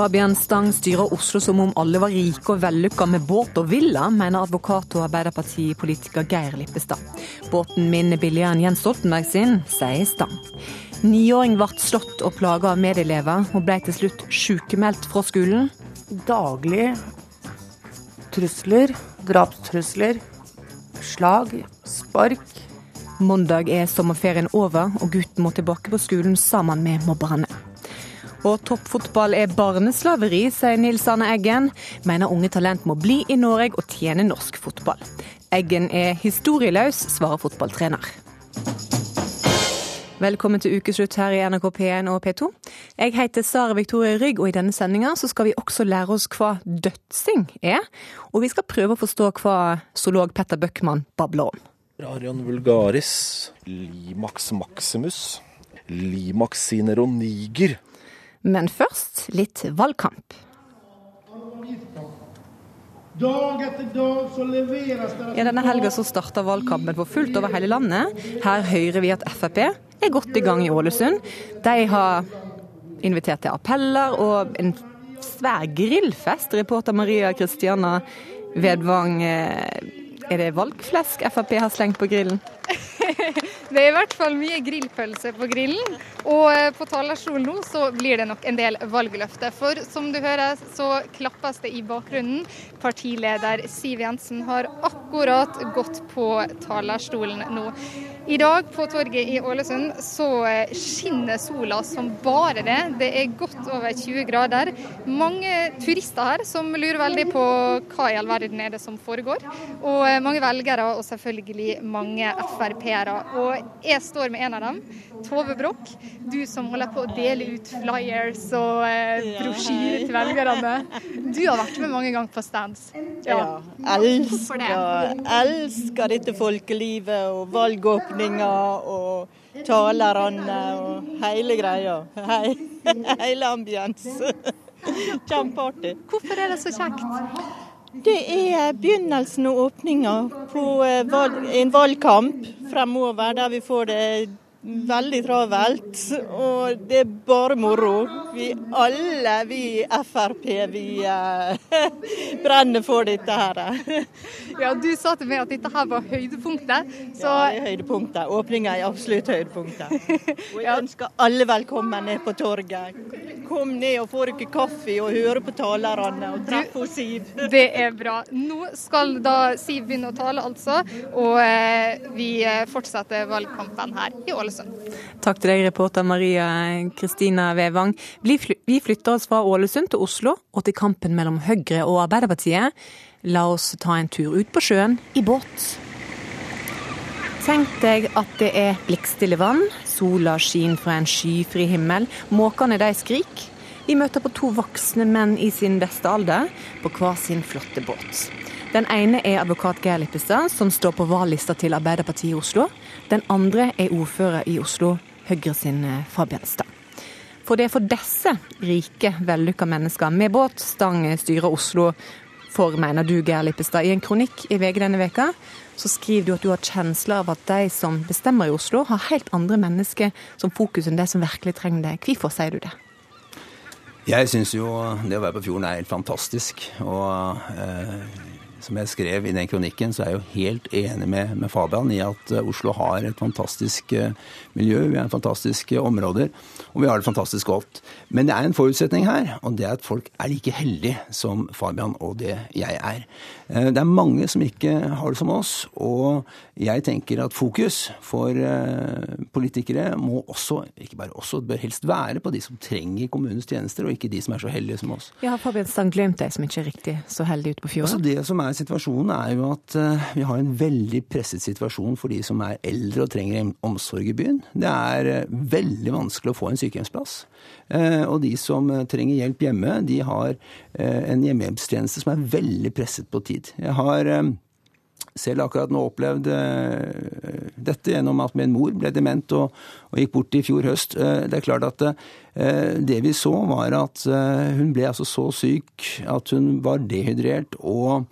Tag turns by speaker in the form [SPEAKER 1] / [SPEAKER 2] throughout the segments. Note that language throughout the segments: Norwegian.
[SPEAKER 1] Fabian Stang styrer Oslo som om alle var rike og vellykka med båt og villa, mener advokat og Arbeiderpartipolitiker Geir Lippestad. Båten min er billigere enn Jens Stoltenberg sin, sier Stang. Niåring ble slått og plaga av medelever, og ble til slutt sykemeldt fra skolen.
[SPEAKER 2] Daglig trusler, drapstrusler, slag, spark.
[SPEAKER 1] Mandag er sommerferien over, og gutten må tilbake på skolen sammen med mobberne. Og toppfotball er barneslaveri, sier Nils Arne Eggen. Mener unge talent må bli i Norge og tjene norsk fotball. Eggen er historieløs, svarer fotballtrener. Velkommen til ukeslutt her i NRK P1 og P2. Jeg heter Sara Victoria Rygg, og i denne sendinga skal vi også lære oss hva dødsing er. Og vi skal prøve å forstå hva zoolog Petter Bøckmann babler om.
[SPEAKER 3] Arion vulgaris, Limax maximus, Limax cineroniger,
[SPEAKER 1] men først litt valgkamp. Ja, Denne helga så starta valgkampen for fullt over hele landet. Her hører vi at Frp er godt i gang i Ålesund. De har invitert til appeller og en svær grillfest. Reporter Maria Kristiana Vedvang, eh, er det valgflesk Frp har slengt på grillen?
[SPEAKER 4] Det er i hvert fall mye grillpølse på grillen. Og eh, på talerstolen nå så blir det nok en del valgløfter. For som du hører så klappes det i bakgrunnen. Partileder Siv Jensen har akkurat gått på talerstolen nå. I dag på torget i Ålesund så eh, skinner sola som bare det. Det er godt over 20 grader. Mange turister her som lurer veldig på hva i all verden er det som foregår. Og eh, mange velgere og selvfølgelig mange Frp-ere. Og jeg står med en av dem, Tove Broch. Du som holder på å dele ut flyers og eh, brosjyrer til velgerne. Du har vært med mange ganger på stands.
[SPEAKER 5] Ja, elsker, elsker dette folkelivet og valgåpninger og talerne og hele greia. Hei, hele ambiens. Kjempeartig.
[SPEAKER 4] Hvorfor er det så kjekt?
[SPEAKER 5] Det er begynnelsen og åpninga på eh, en valgkamp fremover, der vi får det veldig travelt. Og det er bare moro. Vi alle, vi Frp, vi eh, brenner for dette her.
[SPEAKER 4] ja, Du sa til meg at dette her var høydepunktet.
[SPEAKER 5] Så... Ja, det er høydepunktet. Åpninga er absolutt høydepunktet. Og jeg ønsker alle velkommen ned på torget. Kom ned og få dere kaffe og høre på talerne og treffe Siv.
[SPEAKER 4] Det er bra. Nå skal da Siv begynne å tale, altså. Og eh, vi eh, fortsetter valgkampen her i Ålesund.
[SPEAKER 1] Takk til deg, reporter Maria Kristina Vevang. Vi flytter oss fra Ålesund til Oslo og til kampen mellom Høyre og Arbeiderpartiet. La oss ta en tur ut på sjøen i båt. Tenk deg at det er blikkstille vann, sola skinner fra en skyfri himmel, måkene de skriker. Vi møter på to voksne menn i sin beste alder, på hver sin flotte båt. Den ene er advokat Geir Lippestad, som står på valglista til Arbeiderpartiet i Oslo. Den andre er ordfører i Oslo, Høyre sin eh, For det er for disse rike, vellykka mennesker med båt Stang styrer Oslo for, mener du, Geir Lippestad. I en kronikk i VG denne veka så skriver du at du har kjensler av at de som bestemmer i Oslo, har helt andre mennesker som fokus enn de som virkelig trenger det. Hvorfor sier du det?
[SPEAKER 6] Jeg syns jo det å være på fjorden er helt fantastisk. Og eh, som jeg skrev i den kronikken, så er jeg jo helt enig med, med Fabian i at eh, Oslo har et fantastisk eh, miljø, vi har fantastiske områder, og vi har det fantastisk godt. Men det er en forutsetning her, og det er at folk er like heldige som Fabian og det jeg er. Eh, det er mange som ikke har det som oss, og jeg tenker at fokus for politikere må også, ikke bare også, bør helst være på de som trenger kommunens tjenester, og ikke de som er så heldige som oss.
[SPEAKER 1] Ja, Fabian Stang glemt de som ikke er riktig så heldige ute på fjorden?
[SPEAKER 6] Altså det som er situasjonen, er jo at uh, vi har en veldig presset situasjon for de som er eldre og trenger omsorg i byen. Det er uh, veldig vanskelig å få en sykehjemsplass. Og de som trenger hjelp hjemme, de har en hjemmehjelpstjeneste som er veldig presset på tid. Jeg har selv akkurat nå opplevd uh, dette gjennom at min mor ble dement og, og gikk bort i fjor høst. Uh, det er klart at uh, det vi så, var at hun ble altså så syk at hun var dehydrert og,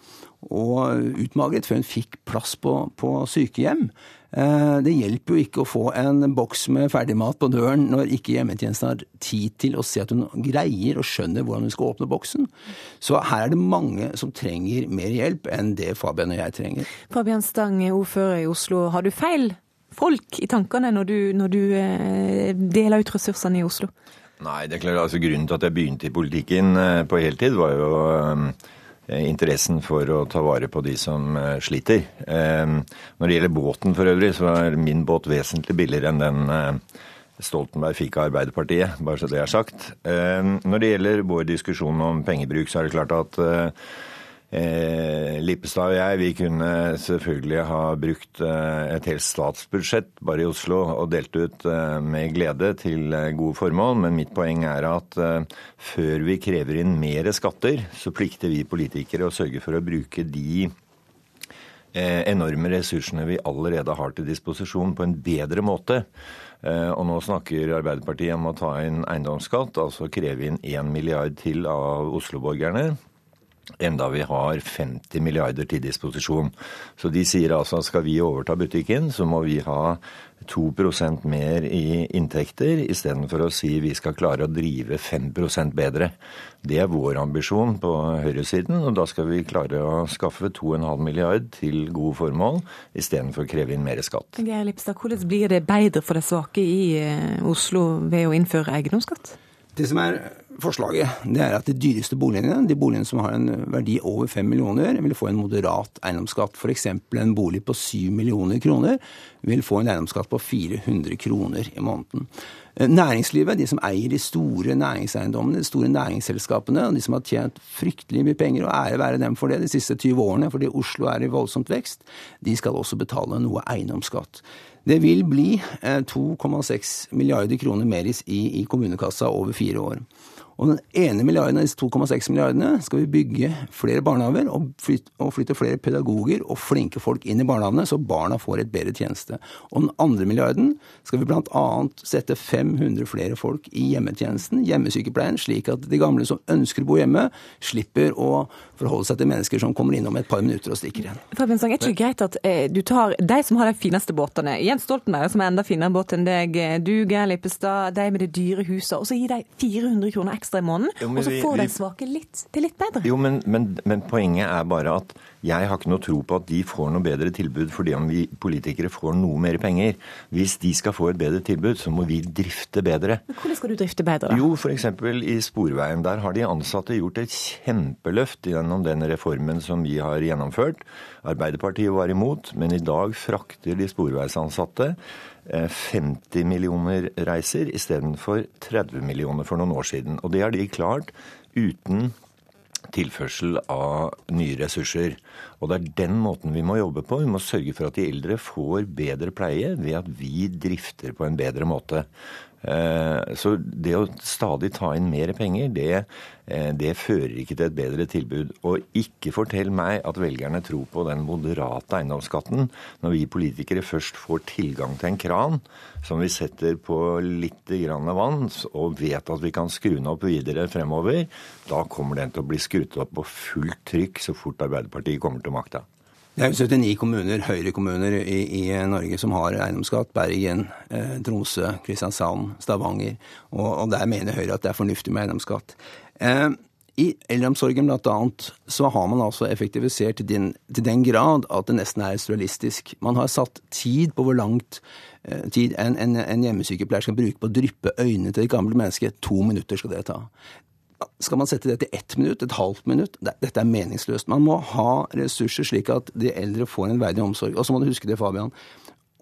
[SPEAKER 6] og utmagret før hun fikk plass på, på sykehjem. Eh, det hjelper jo ikke å få en boks med ferdigmat på døren når ikke hjemmetjenesten har tid til å se at hun greier og skjønner hvordan hun skal åpne boksen. Så her er det mange som trenger mer hjelp enn det Fabian og jeg trenger.
[SPEAKER 1] Fabian Stang, ordfører i Oslo. Har du feil folk i tankene når du, når du eh, deler ut ressursene i Oslo?
[SPEAKER 7] Nei, det er klart, altså Grunnen til at jeg begynte i politikken eh, på heltid, var jo Eh, interessen for å ta vare på de som sliter. Når det gjelder båten for øvrig, så er min båt vesentlig billigere enn den Stoltenberg fikk av Arbeiderpartiet, bare så det er sagt. Når det gjelder vår diskusjon om pengebruk, så er det klart at Eh, Lippestad og jeg vi kunne selvfølgelig ha brukt eh, et helt statsbudsjett bare i Oslo og delt ut eh, med glede til eh, gode formål, men mitt poeng er at før vi krever inn mer skatter, så plikter vi politikere å sørge for å bruke de enorme ressursene vi allerede har til disposisjon, på en bedre måte. Og nå snakker Arbeiderpartiet om å ta inn eiendomsskatt, altså kreve inn 1 milliard til av Oslo-borgerne enda vi har 50 milliarder til disposisjon. Så de sier altså at skal vi overta butikken, så må vi ha 2% mer i inntekter, istedenfor å si vi skal klare å drive 5% bedre. Det er vår ambisjon på høyresiden, og da skal vi klare å skaffe 2,5 milliard til gode formål, istedenfor å kreve inn mer skatt.
[SPEAKER 1] Geir Lipstad, hvordan blir det bedre for de svake i eh, Oslo ved å innføre eiendomsskatt?
[SPEAKER 6] Det som er forslaget, det er at de dyreste boligene, de boligene som har en verdi over 5 millioner, vil få en moderat eiendomsskatt. F.eks. en bolig på 7 millioner kroner vil få en eiendomsskatt på 400 kroner i måneden. Eh, næringslivet, de som eier de store næringseiendommene, de store næringsselskapene, og de som har tjent fryktelig mye penger, og ære være dem for det de siste 20 årene, fordi Oslo er i voldsomt vekst, de skal også betale noe eiendomsskatt. Det vil bli 2,6 eh, milliarder kroner mer i, i kommunekassa over fire år. Og den ene milliarden av disse 2,6 milliardene skal vi bygge flere barnehager og flytte, og flytte, flere pedagoger og flinke folk inn i barnehagene, så barna får et bedre tjeneste. Og den andre milliarden skal vi bl.a. sette 500 flere folk i hjemmetjenesten, hjemmesykepleien, slik at de gamle som ønsker å bo hjemme, slipper å forholde seg til mennesker som kommer innom et par minutter og stikker igjen.
[SPEAKER 1] Fabian Sang, er det ikke greit at eh, du tar de som har de fineste båtene, Jens Stoltenberg som er enda finere båt enn deg, du Geir Lippestad, de med det dyre huset, og så gir de 400 kroner ekstra ekstra i måneden, jo, og så får vi, den svake litt. Det er litt bedre.
[SPEAKER 7] Jo, men, men, men, poenget er bare at jeg har ikke noe tro på at de får noe bedre tilbud fordi om vi politikere får noe mer penger. Hvis de skal få et bedre tilbud, så må vi drifte bedre.
[SPEAKER 1] Men Hvordan skal du drifte bedre, da?
[SPEAKER 7] Jo, f.eks. i Sporveien. Der har de ansatte gjort et kjempeløft gjennom den reformen som vi har gjennomført. Arbeiderpartiet var imot, men i dag frakter de sporveisansatte 50 eh, millioner reiser istedenfor 30 millioner for noen år siden. Og det har de klart uten tilførsel av nye ressurser. Og det er den måten vi må jobbe på. Vi må sørge for at de eldre får bedre pleie ved at vi drifter på en bedre måte. Eh, så det å stadig ta inn mer penger, det, eh, det, fører ikke til et bedre tilbud. Og ikke fortell meg at velgerne tror på den moderate eiendomsskatten når vi politikere først får tilgang til en kran som vi setter på litt grann vann, og vet at vi kan skru den opp videre fremover. Da kommer den til å bli skrudd opp på fullt trykk så fort Arbeiderpartiet kommer til makta.
[SPEAKER 6] Det er jo 79 kommuner, Høyre-kommuner i, i, Norge som har eiendomsskatt. Bergen, eh, Tromsø, Kristiansand, Stavanger. Og, og, der mener Høyre at det er fornuftig med eiendomsskatt. Eh, I eldreomsorgen bl.a. så har man altså effektivisert til den, til den, grad at det nesten er surrealistisk. Man har satt tid på hvor langt eh, tid en, en, en, hjemmesykepleier skal bruke på å dryppe øynene til et gammelt menneske. To minutter skal det ta. Skal man sette det til ett minutt, et halvt minutt? Dette er meningsløst. Man må ha ressurser slik at de eldre får en verdig omsorg. Og så må du huske det, Fabian.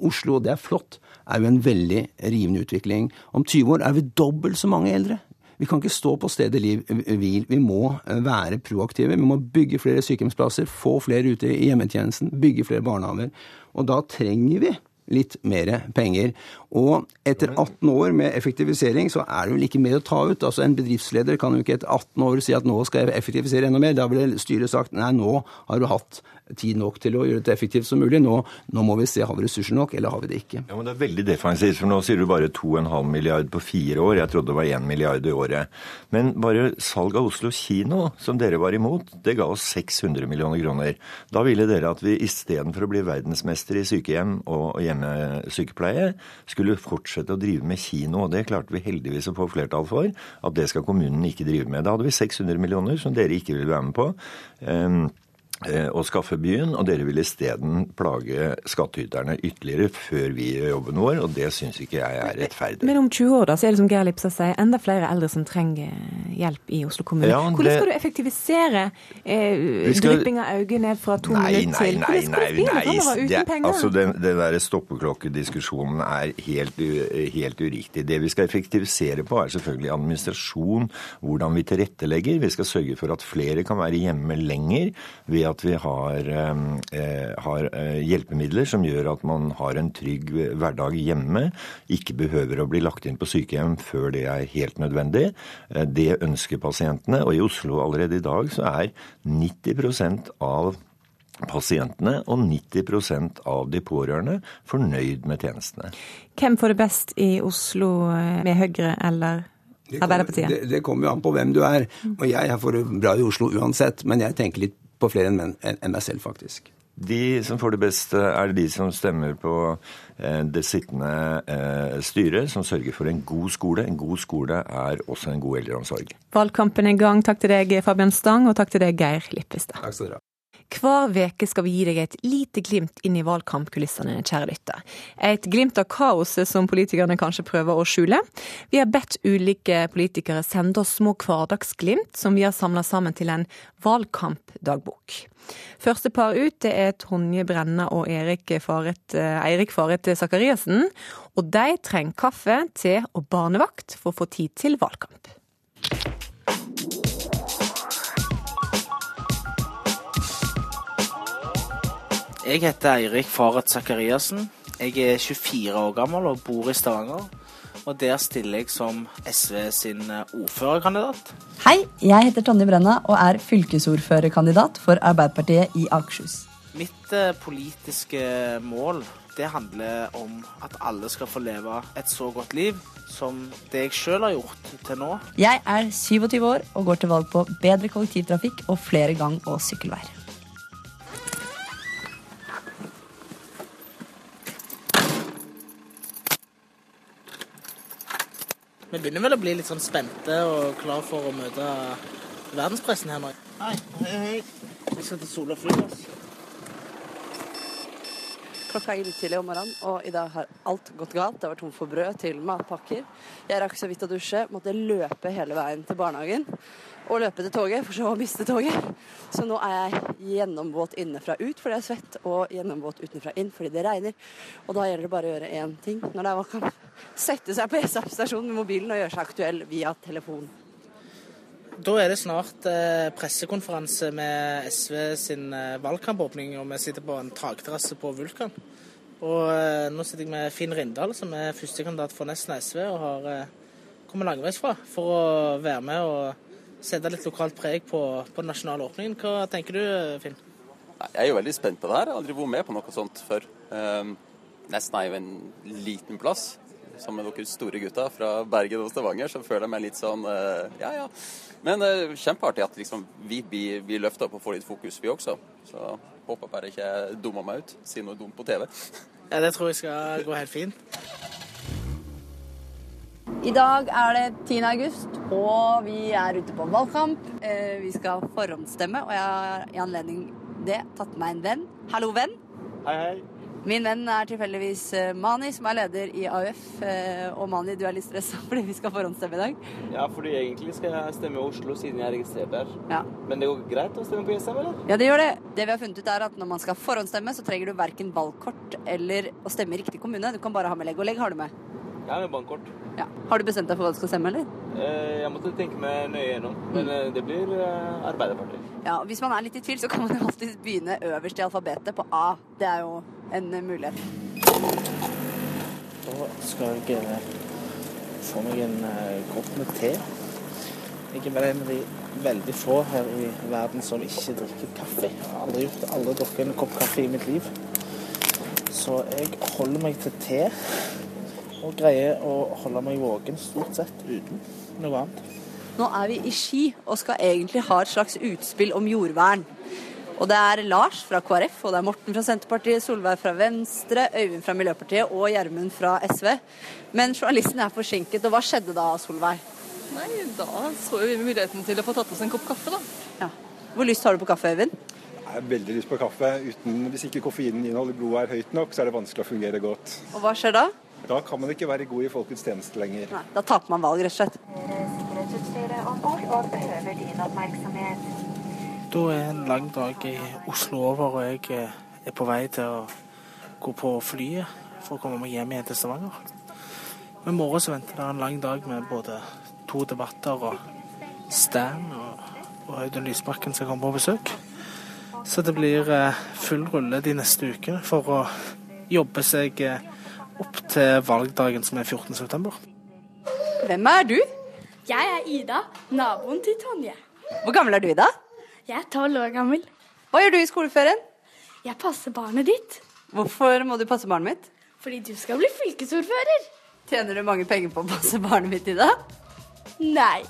[SPEAKER 6] Oslo, det er flott, er jo en veldig rivende utvikling. Om 20 år er vi dobbelt så mange eldre. Vi kan ikke stå på stedet hvil. Vi må eh, være proaktive. Vi må bygge flere sykehjemsplasser, få flere ute i hjemmetjenesten, bygge flere barnehager. Og da trenger vi litt mer penger. Og etter 18 år med effektivisering, så er det vel ikke mer å ta ut. Altså En bedriftsleder kan jo ikke etter 18 år si at nå skal jeg effektivisere enda mer. Da ville styret sagt nei, nå har du hatt tid nok til å gjøre det effektivt som mulig. Nå, nå, må vi se har vi ressurser nok, eller har vi det ikke.
[SPEAKER 7] Ja, men Det er veldig defensivt, for nå sier du bare 2,5 milliard på fire år. Jeg trodde det var 1 milliard i året. Men bare salg av Oslo kino, som dere var imot, det ga oss 600 millioner kroner. Da ville dere at vi istedenfor å bli verdensmester i sykehjem og hjemmesykepleie, skulle fortsette å drive med kino. Og det klarte vi heldigvis å få flertall for, at det skal kommunen ikke drive med. Da hadde vi 600 millioner som dere ikke ville være med på. Um, å skaffe byen, og dere vil isteden plage skattyterne ytterligere før vi gjør jobben vår, og det syns ikke jeg er rettferdig.
[SPEAKER 1] Men om 20 år da, så er det som Geir Lipsa sier, enda flere eldre som trenger hjelp i Oslo kommune. Ja, Hvordan skal du effektivisere eh, skal... drypping av øyne ned fra to
[SPEAKER 7] nei,
[SPEAKER 1] minutter til?
[SPEAKER 7] Nei, nei, nei, nei, nei. Det, altså, den, den der stoppeklokkediskusjonen er helt, helt uriktig. Det vi skal effektivisere på, er selvfølgelig administrasjon, hvordan vi tilrettelegger. Vi skal sørge for at flere kan være hjemme lenger ved at vi har, eh, har, eh, hjelpemidler som gjør at man har en trygg hverdag hjemme. Ikke behøver å bli lagt inn på sykehjem før det er helt nødvendig. Eh, det ønsker pasientene. Og i Oslo allerede i dag så er 90% av pasientene og 90% av de pårørende fornøyd med tjenestene.
[SPEAKER 1] Hvem får det best i Oslo med Høyre eller Arbeiderpartiet?
[SPEAKER 6] Det, det, kommer jo an på hvem du er. Og jeg får det bra i Oslo uansett, men jeg tenker litt på flere enn, enn meg selv, faktisk.
[SPEAKER 7] De som får det best, er de som stemmer på eh, det sittende eh, styret, som sørger for en god skole. En god skole er også en god eldreomsorg.
[SPEAKER 1] Valgkampen er i gang. Takk til deg, Fabian Stang, og takk til deg, Geir Lippestad.
[SPEAKER 6] Takk skal dere ha.
[SPEAKER 1] Hver veke skal vi gi deg et lite glimt inn i valgkampkulissene, kjære lytter. Et glimt av kaoset som politikerne kanskje prøver å skjule. Vi har bedt ulike politikere sende oss små hverdagsglimt som vi har samla sammen til en valgkampdagbok. Første par ut det er Tonje Brenna og Erik Faret, eh, Eirik Faret Sakariassen. Og de trenger kaffe, te og barnevakt for å få tid til valgkamp.
[SPEAKER 8] Jeg heter Eirik Faret Sakariassen. Jeg er 24 år gammel og bor i Stavanger. Og der stiller jeg som SV sin eh, ordførerkandidat.
[SPEAKER 9] Hei, jeg heter Tonje Brenna og er fylkesordførerkandidat for Arbeiderpartiet i Akershus.
[SPEAKER 8] Mitt eh, politiske mål det handler om at alle skal få leve et så godt liv som det jeg sjøl har gjort til nå.
[SPEAKER 9] Jeg er 27 år og går til valg på bedre kollektivtrafikk og flere gang- og sykkelveier.
[SPEAKER 8] Vi begynner vel å bli litt sånn spente og klar for å møte verdenspressen her nå. Hei, hei, hei. Vi skal til Sola flyplass.
[SPEAKER 9] Klokka er tidlig om morgenen, og i dag har alt gått galt. Det var tomt for brød til matpakker. Jeg rakk så vidt å dusje, måtte løpe hele veien til barnehagen og løpe til toget, for så å miste toget. Så nå er jeg gjennomvåt innenfra ut fordi jeg er svett, og gjennomvåt utenfra inn fordi det regner. Og da gjelder det bare å gjøre én ting når det er valgkamp. Sette seg på ESAP-stasjonen med mobilen og gjøre seg aktuell via telefon.
[SPEAKER 8] Da er det snart eh, pressekonferanse med SV sin eh, valgkampåpning, og vi sitter på en takterrasse på Vulkan. Og eh, nå sitter jeg med Finn Rindal, som er førstekandidat for Nesna SV, og har kommet langveisfra for å være med og sette litt lokalt preg på, på den nasjonale åpningen. Hva tenker du, Finn?
[SPEAKER 10] Jeg er jo veldig spent på det her. Jeg har aldri vært med på noe sånt før. Nesten er jo en liten plass. Sammen med dere store gutta fra Bergen og Stavanger, så føler jeg meg litt sånn uh, ja ja. Men uh, kjempeartig at liksom, vi blir, blir løfta opp og får litt fokus, vi også. Så håper bare ikke jeg dummer meg ut, sier noe dumt på TV.
[SPEAKER 8] ja, det tror jeg skal gå helt fint.
[SPEAKER 9] I dag er det 10. august, og vi er ute på valgkamp. Eh, vi skal forhåndsstemme, og jeg har i anledning det tatt med meg en venn. Hallo, venn.
[SPEAKER 11] Hei, hei.
[SPEAKER 9] Min venn er tilfeldigvis eh, Mani, som er leder i AUF. Eh, og Mani, du er litt stressa fordi vi skal forhåndsstemme i dag?
[SPEAKER 11] Ja, fordi egentlig skal jeg stemme i Oslo siden jeg er registrert der.
[SPEAKER 9] Ja.
[SPEAKER 11] Men det går greit å stemme på ISM, eller?
[SPEAKER 9] Ja, det gjør det. Det vi har funnet ut er at når man skal forhåndsstemme, så trenger du verken valgkort eller å stemme i riktig kommune. Du kan bare ha med legg. Og legg har du med?
[SPEAKER 11] Ja, med bankkort.
[SPEAKER 9] Ja. Har du bestemt deg for hva du skal stemme, eller?
[SPEAKER 11] Eh, Jeg måtte tenke meg nøye gjennom, men eh, det blir eh, Arbeiderpartiet.
[SPEAKER 9] Ja, Hvis man er litt i tvil, så kan man jo alltid begynne øverst i alfabetet, på A. Det er jo en mulighet.
[SPEAKER 8] Da skal jeg få meg en kopp med te. Jeg er vel en av de veldig få her i verden som ikke drikker kaffe. Jeg har aldri gjort det, aldri drukket en kopp kaffe i mitt liv. Så jeg holder meg til te, og greier å holde meg våken stort sett uten noe annet.
[SPEAKER 9] Nå er vi i Ski og skal egentlig ha et slags utspill om jordvern. Og det er Lars fra KrF, og det er Morten fra Senterpartiet, Solveig fra Venstre, Øyvind fra Miljøpartiet og Gjermund fra SV. Men journalisten er forsinket, og hva skjedde da, Solveig?
[SPEAKER 12] Nei, da så vi muligheten til å få tatt oss en kopp kaffe, da.
[SPEAKER 9] Ja. Hvor lyst har du på kaffe, Øyvind?
[SPEAKER 13] Jeg har veldig lyst på kaffe. Uten, hvis ikke koffeinen i blodet er høyt nok, så er det vanskelig å fungere godt.
[SPEAKER 9] Og hva skjer da?
[SPEAKER 13] Da kan man ikke være god i folkets tjeneste lenger.
[SPEAKER 9] Nei, da taper man valg, rett og slett.
[SPEAKER 14] Sikkerhetsutstyret om bord og behøver din oppmerksomhet.
[SPEAKER 8] Da er en lang dag i Oslo over, og jeg eh, er på vei til å gå på flyet for å komme meg hjem igjen til Stavanger. Men i morgen så venter det en lang dag med både to debatter og Stan og, og Audun Lysbakken skal komme på besøk. Så det blir eh, full rulle de neste ukene for å jobbe seg eh, opp til valgdagen som er 14. september.
[SPEAKER 9] Hvem er du?
[SPEAKER 15] Jeg er Ida, naboen til Tonje.
[SPEAKER 9] Hvor gammel er du, Ida?
[SPEAKER 15] Jeg er tolv år gammel.
[SPEAKER 9] Hva gjør du i skoleferien?
[SPEAKER 15] Jeg passer barnet ditt.
[SPEAKER 9] Hvorfor må du passe barnet mitt?
[SPEAKER 15] Fordi du skal bli fylkesordfører.
[SPEAKER 9] Tjener du mange penger på å passe barnet mitt, Ida?
[SPEAKER 15] Nei.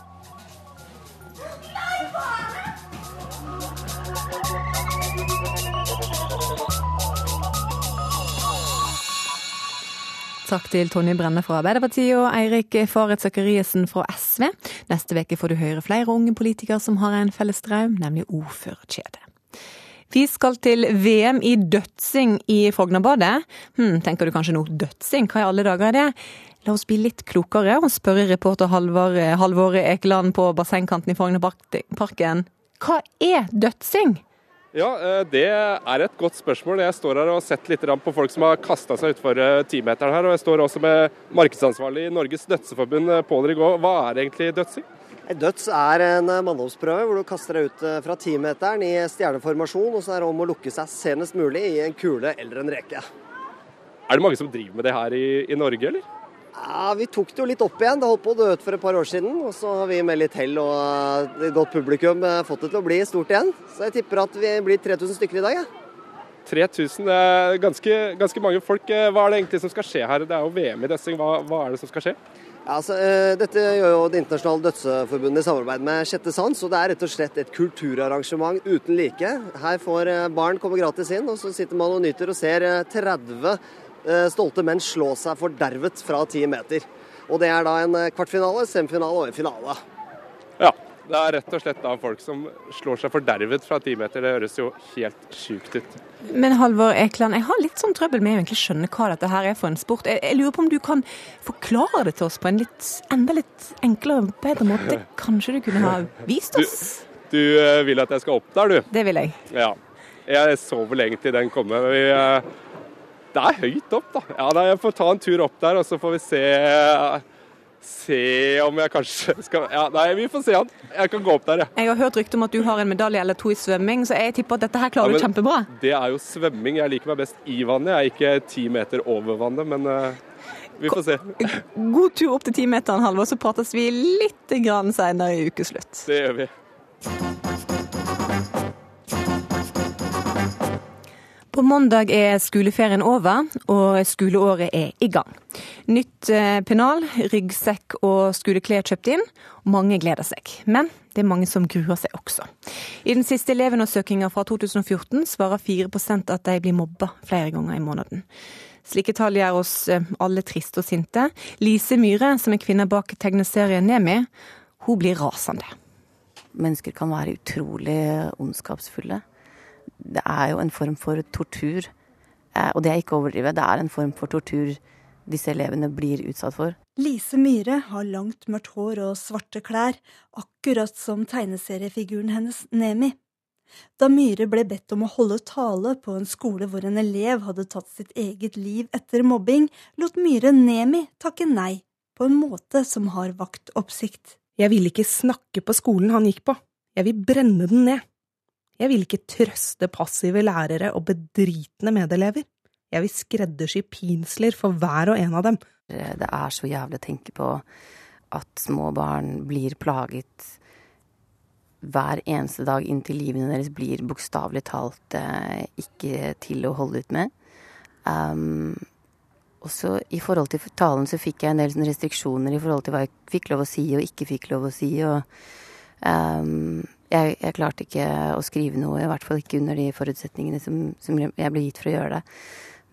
[SPEAKER 1] Takk til Tonje Brenne fra Arbeiderpartiet og Eirik Faret Sakariassen fra SV. Neste uke får du høre flere unge politikere som har en felles drøm, nemlig ordførerkjedet. Vi skal til VM i dødsing i Frognerbadet. Hm, tenker du kanskje nå dødsing, hva i alle dager er det? La oss bli litt klokere og spørre reporter Halvor, Ekeland på bassengkanten i Frognerparken. Hva er dødsing?
[SPEAKER 16] Ja, eh, det er et godt spørsmål. Jeg står her og har sett litt på folk som har kasta seg utfor eh, timeteren her. Og jeg står også med markedsansvarlig i Norges Dødseforbund, eh, Pål Rigå. Hva er egentlig dødsing?
[SPEAKER 17] Døds er en manndomsprøve hvor du kaster deg ut fra timeteren i stjerneformasjon, og så er det om å lukke seg senest mulig i en kule eller en reke.
[SPEAKER 16] Er det mange som driver med det her i, i Norge, eller?
[SPEAKER 17] Ja, Vi tok det jo litt opp igjen. Det holdt på å dø ut for et par år siden. Og så har vi med litt hell og et godt publikum fått det til å bli stort igjen. Så jeg tipper at vi blir 3000 stykker i dag. Ja.
[SPEAKER 16] 3000, det er ganske, ganske mange folk. Hva er det egentlig som skal skje her? Det er jo VM i Dessing, Hva, hva er det som skal skje?
[SPEAKER 17] Ja, altså, dette gjør jo Det internasjonale dødsforbundet i samarbeid med Sjette sans. og Det er rett og slett et kulturarrangement uten like. Her får barn komme gratis inn, og så sitter man og nyter og ser 30 stolte menn slå seg fordervet fra ti meter. Og det er da en kvartfinale, semifinale og en finale.
[SPEAKER 16] Ja, det er rett og slett da folk som slår seg fordervet fra ti meter. Det høres jo helt sjukt ut.
[SPEAKER 1] Men Halvor Ekeland, jeg har litt sånn trøbbel med å egentlig skjønne hva dette her er for en sport. Jeg, jeg lurer på om du kan forklare det til oss på en litt, enda litt enklere og bedre måte. Kanskje du kunne ha vist oss?
[SPEAKER 16] Du, du vil at jeg skal opp der, du?
[SPEAKER 1] Det vil jeg.
[SPEAKER 16] Ja. Jeg så vel egentlig den komme. Vi, det er høyt opp, da. Ja, da Jeg får ta en tur opp der, og så får vi se Se om jeg kanskje skal Ja, nei, vi får se han. Jeg kan gå opp der, jeg.
[SPEAKER 1] Jeg har hørt rykte om at du har en medalje eller to i svømming, så jeg tipper at dette her klarer ja, du kjempebra.
[SPEAKER 16] Det er jo svømming. Jeg liker meg best i vannet. Jeg er ikke ti meter over vannet, men uh, vi får se.
[SPEAKER 1] God tur opp til timeteren, Halvor, så prates vi litt grann senere i ukeslutt.
[SPEAKER 16] Det gjør vi.
[SPEAKER 1] På mandag er skoleferien over, og skoleåret er i gang. Nytt pennal, ryggsekk og skoleklær kjøpt inn. Mange gleder seg. Men det er mange som gruer seg også. I den siste elevundersøkinga fra 2014 svarer 4% at de blir mobba flere ganger i måneden. Slike tall gjør oss alle triste og sinte. Lise Myhre, som er kvinne bak tegneserien Nemi, hun blir rasende.
[SPEAKER 2] Mennesker kan være utrolig ondskapsfulle det er jo en form for tortur. Og det er ikke å overdrive. Det er en form for tortur disse elevene blir utsatt for.
[SPEAKER 18] Lise Myhre har langt mørkt hår og svarte klær, akkurat som tegneseriefiguren hennes Nemi. Da Myhre ble bedt om å holde tale på en skole hvor en elev hadde tatt sitt eget liv etter mobbing, lot Myhre Nemi takke nei, på en måte som har vakt oppsikt.
[SPEAKER 19] Jeg vil ikke snakke på skolen han gikk på, jeg vil brenne den ned. Jeg vil ikke trøste passive lærere og bedritne medelever. Jeg vil skreddersy pinsler for hver og en av dem.
[SPEAKER 2] Det er så jævlig å tenke på at små barn blir plaget hver eneste dag inntil livene deres blir bokstavelig talt eh, ikke til å holde ut med. Um, og så i forhold til talen så fikk jeg en del restriksjoner i forhold til hva jeg fikk lov å si og ikke fikk lov å si. og um, jeg, jeg, klarte ikke å skrive noe, i hvert fall ikke under de forutsetningene som, som jeg ble gitt for å gjøre det.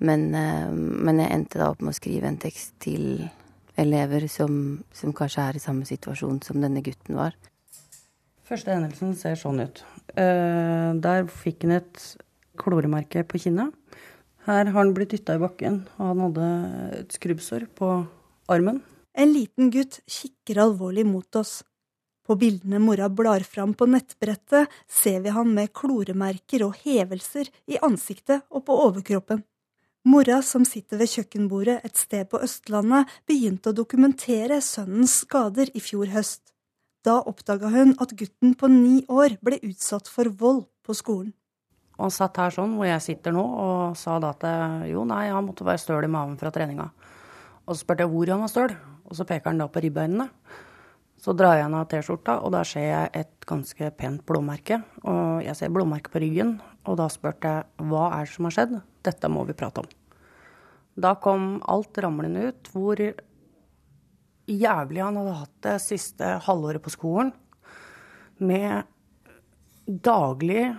[SPEAKER 2] Men, um, men, jeg endte da opp med å skrive en tekst til elever som, som kanskje er i samme situasjon som denne gutten var.
[SPEAKER 20] Første hendelsen ser sånn ut. Uh, der fikk han et kloremerke på kinnet. Her har han blitt dytta i bakken, og han hadde et skrubbsår på armen.
[SPEAKER 18] En liten gutt kikker alvorlig mot oss. På bildene mora blar fram på nettbrettet, ser vi han med kloremerker og hevelser i ansiktet og på overkroppen. Mora, som sitter ved kjøkkenbordet et sted på Østlandet, begynte å dokumentere sønnens skader i fjor høst. Da oppdaga hun at gutten på ni år ble utsatt for vold på skolen.
[SPEAKER 20] Han satt her sånn hvor jeg sitter nå, og sa da at jo, nei, han måtte være støl i maven fra treninga. Og så spurte jeg hvor han var støl, og så peker han da på ribbeinene. Så drar jeg av T-skjorta, og da ser jeg et ganske pent blåmerke. Og jeg ser blåmerke på ryggen, og da spurte jeg hva er det som har skjedd, dette må vi prate om. Da kom alt ramlende ut, hvor jævlig han hadde hatt det siste halvåret på skolen. Med daglige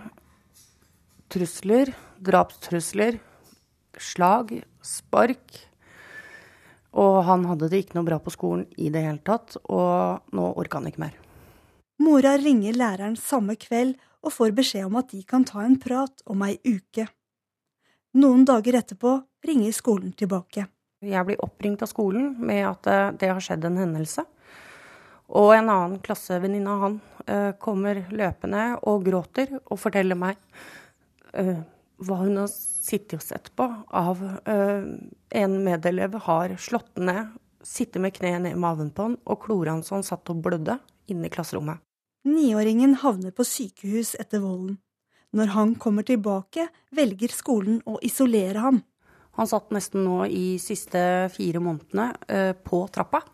[SPEAKER 20] trusler, drapstrusler, slag, spark. Og han hadde det ikke noe bra på skolen i det hele tatt, og nå orka han ikke mer.
[SPEAKER 18] Mora ringer læreren samme kveld og får beskjed om at de kan ta en prat om ei uke. Noen dager etterpå ringer skolen tilbake.
[SPEAKER 20] Jeg blir oppringt av skolen med at eh, det har skjedd en hendelse. Og en annen klassevenninne av han eh, kommer løpende og gråter og forteller meg uh, hva hun har sittet og sett på av uh, en medelev har slått ned, sittet med kneet ned i maven på han og klora han så han satt og blødde inne i klasserommet.
[SPEAKER 18] Niåringen havner på sykehus etter volden. Når han kommer tilbake, velger skolen å isolere ham.
[SPEAKER 20] Han satt nesten nå i siste fire månedene eh, på trappa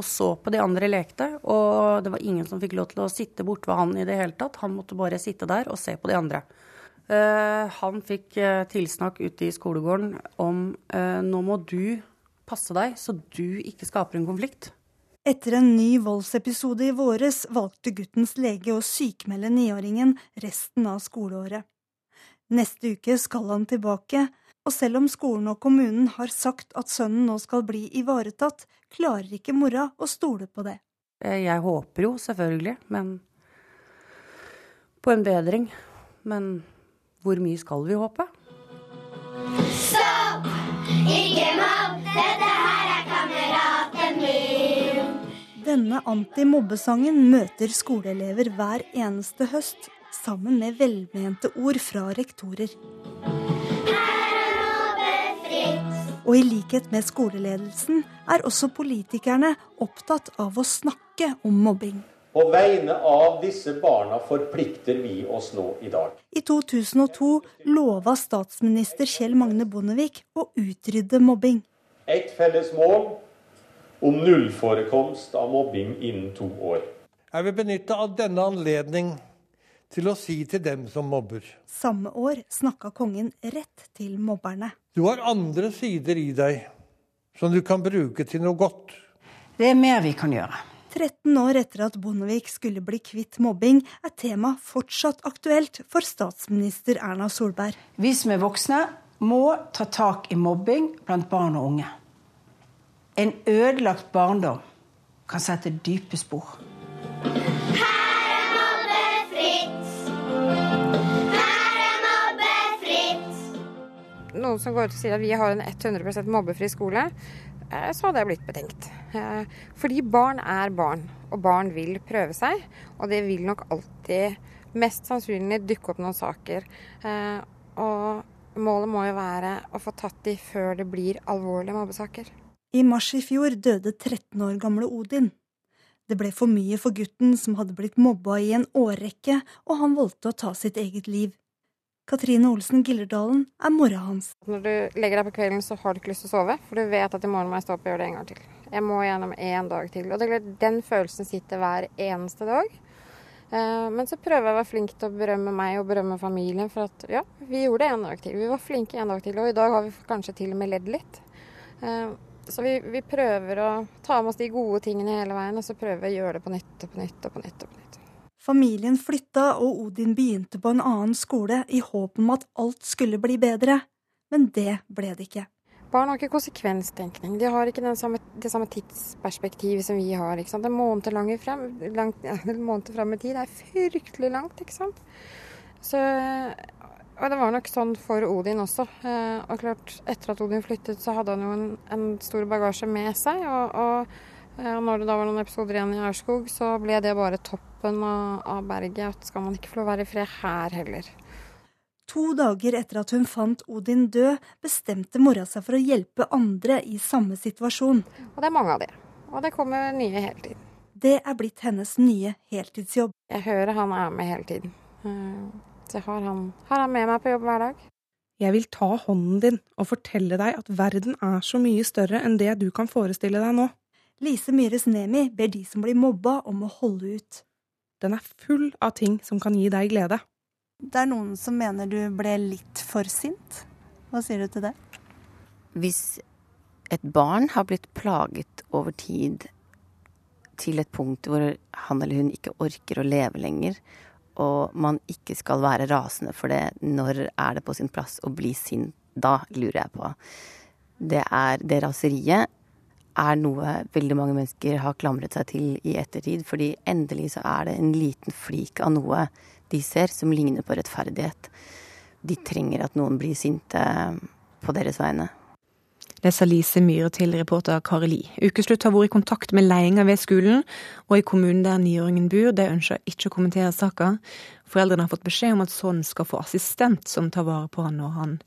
[SPEAKER 20] og så på de andre lekte. Og det var ingen som fikk lov til å sitte bort ved han i det hele tatt. Han måtte bare sitte der og se på de andre. Eh, han fikk eh, tilsnakk ute i skolegården om nå må du passe deg så du ikke skaper en konflikt.
[SPEAKER 18] Etter en ny voldsepisode i våres valgte guttens lege å sykmelde niåringen resten av skoleåret. Neste uke skal han tilbake, og selv om skolen og kommunen har sagt at sønnen nå skal bli ivaretatt, klarer ikke mora å stole på det.
[SPEAKER 20] Jeg håper jo selvfølgelig, men på en bedring. Men hvor mye skal vi håpe?
[SPEAKER 21] Stopp! Ikke mobb! Dette her er kameraten min.
[SPEAKER 18] Denne antimobbesangen møter skoleelever hver eneste høst, sammen med velmente ord fra rektorer. Og i likhet med skoleledelsen er også politikerne opptatt av å snakke om mobbing.
[SPEAKER 22] På vegne av disse barna forplikter vi oss nå i dag.
[SPEAKER 18] I 2002 lova statsminister Kjell Magne Bondevik å utrydde mobbing.
[SPEAKER 22] Et felles mål om nullforekomst av mobbing innen to år.
[SPEAKER 23] Jeg vil benytte av denne anledning til å si til dem som mobber.
[SPEAKER 18] Samme år snakka kongen rett til mobberne.
[SPEAKER 23] Du har andre sider i deg som du kan bruke til noe godt.
[SPEAKER 24] Det er mer vi kan gjøre.
[SPEAKER 18] 13 år etter at Bondevik skulle bli kvitt mobbing, er tema fortsatt aktuelt for statsminister Erna Solberg.
[SPEAKER 24] Vi som er voksne, må ta tak i mobbing blant barn og unge. En ødelagt barndom kan sette dype spor.
[SPEAKER 25] noen som går ut og sier at vi har en 100 mobbefri skole, så hadde jeg blitt betenkt. Eh, fordi barn er barn, og barn vil prøve seg. Og det vil nok alltid mest sannsynlig dukke opp noen saker. Eh, og målet må jo være å få tatt de før det blir alvorlige mobbesaker.
[SPEAKER 18] I mars i fjor døde 13 år gamle Odin. Det ble for mye for gutten som hadde blitt mobba i en årrekke, og han valgte å ta sitt eget liv. Katrine Olsen Gillerdalen er mora hans.
[SPEAKER 25] Når du legger deg på kvelden, så har du ikke lyst til å sove, for du vet at i morgen må jeg stå opp og gjøre det en gang til. Jeg må gjennom én dag til. Og det den følelsen sitter hver eneste dag. Eh, men så prøver jeg å være flink til å berømme meg og berømme familien for at ja, vi gjorde det en dag til. Vi var flinke en dag til, og i dag har vi kanskje til og med ledd litt. Eh, så vi, vi prøver å ta med oss de gode tingene hele veien, og så prøver vi å gjøre det på nytt og på nytt og på nytt. og på nytt.
[SPEAKER 18] Familien flytta, og Odin begynte på en annen skole i håp om at alt skulle bli bedre. Men det ble det ikke.
[SPEAKER 25] Barn har ikke konsekvenstenkning. De har ikke samme, det samme tidsperspektivet som vi har. ikke sant? Måneder langt frem, langt, ja, måneder frem i tid. Er fryktelig langt, ikke sant. Så, og det var nok sånn for Odin også. Eh, og klart, etter at Odin flyttet, så hadde han jo en, en stor bagasje med seg. og og når det da var noen episoder igjen i Aurskog, så ble det bare toppen av berget. At skal man ikke få være i fred her heller.
[SPEAKER 18] To dager etter at hun fant Odin død, bestemte mora seg for å hjelpe andre i samme situasjon.
[SPEAKER 25] Og det er mange av de. Og det kommer nye hele tiden.
[SPEAKER 18] Det er blitt hennes nye heltidsjobb.
[SPEAKER 25] Jeg hører han er med hele tiden. Så jeg har han, har han med meg på jobb hver dag.
[SPEAKER 19] Jeg vil ta hånden din og fortelle deg at verden er så mye større enn det du kan forestille deg nå.
[SPEAKER 18] Lise Myhres Nemi ber de som blir mobba om å holde ut.
[SPEAKER 19] Den er full av ting som kan gi deg glede.
[SPEAKER 18] Det er noen som mener du ble litt for sint. Hva sier du til det?
[SPEAKER 2] Hvis et barn har blitt plaget over tid til et punkt hvor han eller hun ikke orker å leve lenger, og man ikke skal være rasende for det, når er det på sin plass å bli sint? Da lurer jeg på. Det er det raseriet er noe veldig mange mennesker har klamret seg til i ettertid. Fordi endelig så er det en liten flik av noe de ser som ligner på rettferdighet. De trenger at noen blir sinte på deres vegne.
[SPEAKER 1] Det sa Lise Myhre til reporter Kari Li. Ukeslutt har vært i kontakt med ledelsen ved skolen, og i kommunen der niåringen bor. De ønsker ikke å kommentere saka. Foreldrene har fått beskjed om at sønnen skal få assistent som tar vare på han når han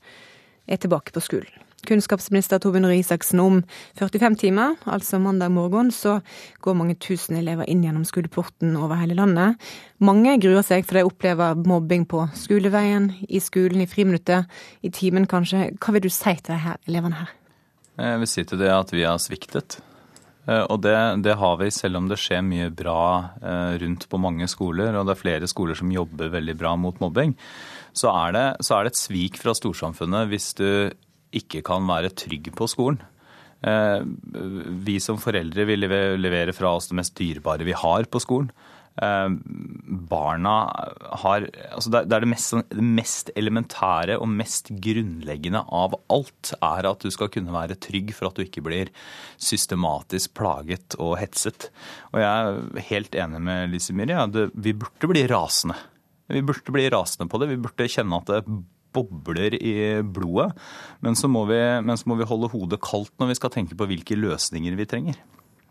[SPEAKER 1] er tilbake på skolen kunnskapsminister Torbjørn Røe Isaksen om 45 timer, altså mandag morgen, så går mange tusen elever inn gjennom skoleporten over hele landet. Mange gruer seg for de opplever mobbing på skoleveien, i skolen, i friminuttet, i timen kanskje. Hva vil du si til her elevene her?
[SPEAKER 26] Jeg vil si til det at vi har sviktet. Eh, og det, det, har vi, selv om det skjer mye bra eh, rundt på mange skoler, og det er flere skoler som jobber veldig bra mot mobbing, så er det, så er det et svik fra storsamfunnet hvis du ikke kan være trygg på skolen. Eh, vi som foreldre vil levere fra oss det mest dyrebare vi har på skolen. Eh, barna har altså Det er det mest, sånn, det mest, elementære og mest grunnleggende av alt er at du skal kunne være trygg for at du ikke blir systematisk plaget og hetset. Og jeg er helt enig med Lise Myhre. Ja, vi burde bli rasende. Vi burde bli rasende på det. Vi burde kjenne at det bobler i blodet. Men så, vi, men så må vi holde hodet kaldt når vi skal tenke på hvilke løsninger vi trenger.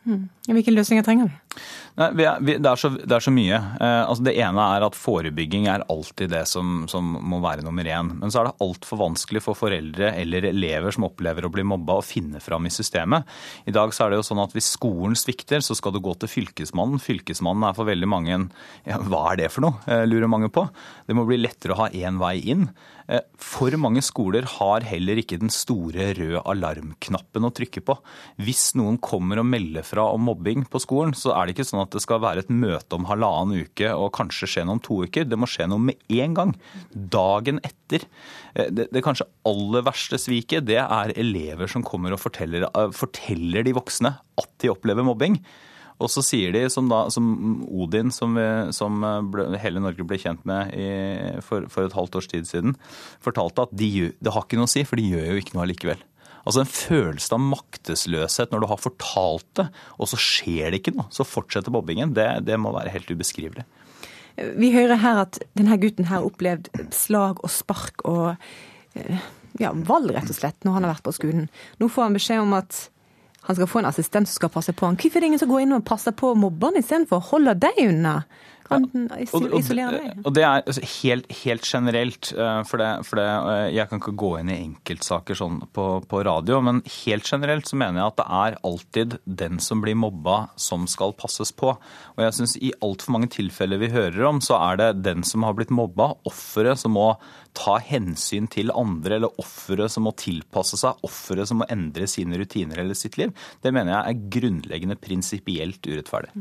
[SPEAKER 1] Mm. Hvilke løsninger trenger vi?
[SPEAKER 26] Nei, vi er, vi, det, er så, det, er så, mye. Eh, altså det ene er at forebygging er alltid det som, som må være nummer én. Men så er det altfor vanskelig for foreldre eller elever som opplever å bli mobba, å finne fram i systemet. I dag så er det jo sånn at hvis skolen svikter, så skal du gå til Fylkesmannen. Fylkesmannen er for veldig mange en ja, Hva er det for noe, eh, lurer mange på. Det må bli lettere å ha én vei inn. Eh, for mange skoler har heller ikke den store røde alarmknappen å trykke på. Hvis noen kommer og melder fra om mobbing på skolen, så er det ikke sånn at det skal være et møte om halvannen uke og kanskje skje noe om to uker. Det må skje noe med en gang. Dagen etter. Eh, det, det kanskje aller verste sviket, det er elever som kommer og forteller, eh, forteller de voksne at de opplever mobbing. Og så sier de, som, da, som Odin, som, vi, som ble, hele Norge ble kjent med i, for, for, et halvt års tid siden, fortalte at de, det har ikke noe å si, for de gjør jo ikke noe allikevel. Altså En følelse av maktesløshet når du har fortalt det, og så skjer det ikke noe. Så fortsetter bobbingen. Det, det må være helt ubeskrivelig.
[SPEAKER 1] Vi hører her at denne gutten her har opplevd slag og spark og eh, ja, vold, rett og slett, når han har vært på skolen. Nå får han beskjed om at han skal få en assistent som skal passe på han. Hvorfor er det ingen som går inn og passer på mobberne istedenfor? Holder de unna? Kan den isolere deg?
[SPEAKER 26] og det er altså, helt, helt generelt, eh, for, det, for det, eh, jeg kan ikke gå inn i enkeltsaker sånn på, på radio, men helt generelt så mener jeg at det er alltid den som blir mobba som skal passes på. Og jeg syns i altfor mange tilfeller vi hører om, så er det den som har blitt mobba, offeret som må ta hensyn til andre, eller offeret som må tilpasse seg, offeret som må endre sine rutiner eller sitt liv. Det mener jeg er grunnleggende prinsipielt urettferdig.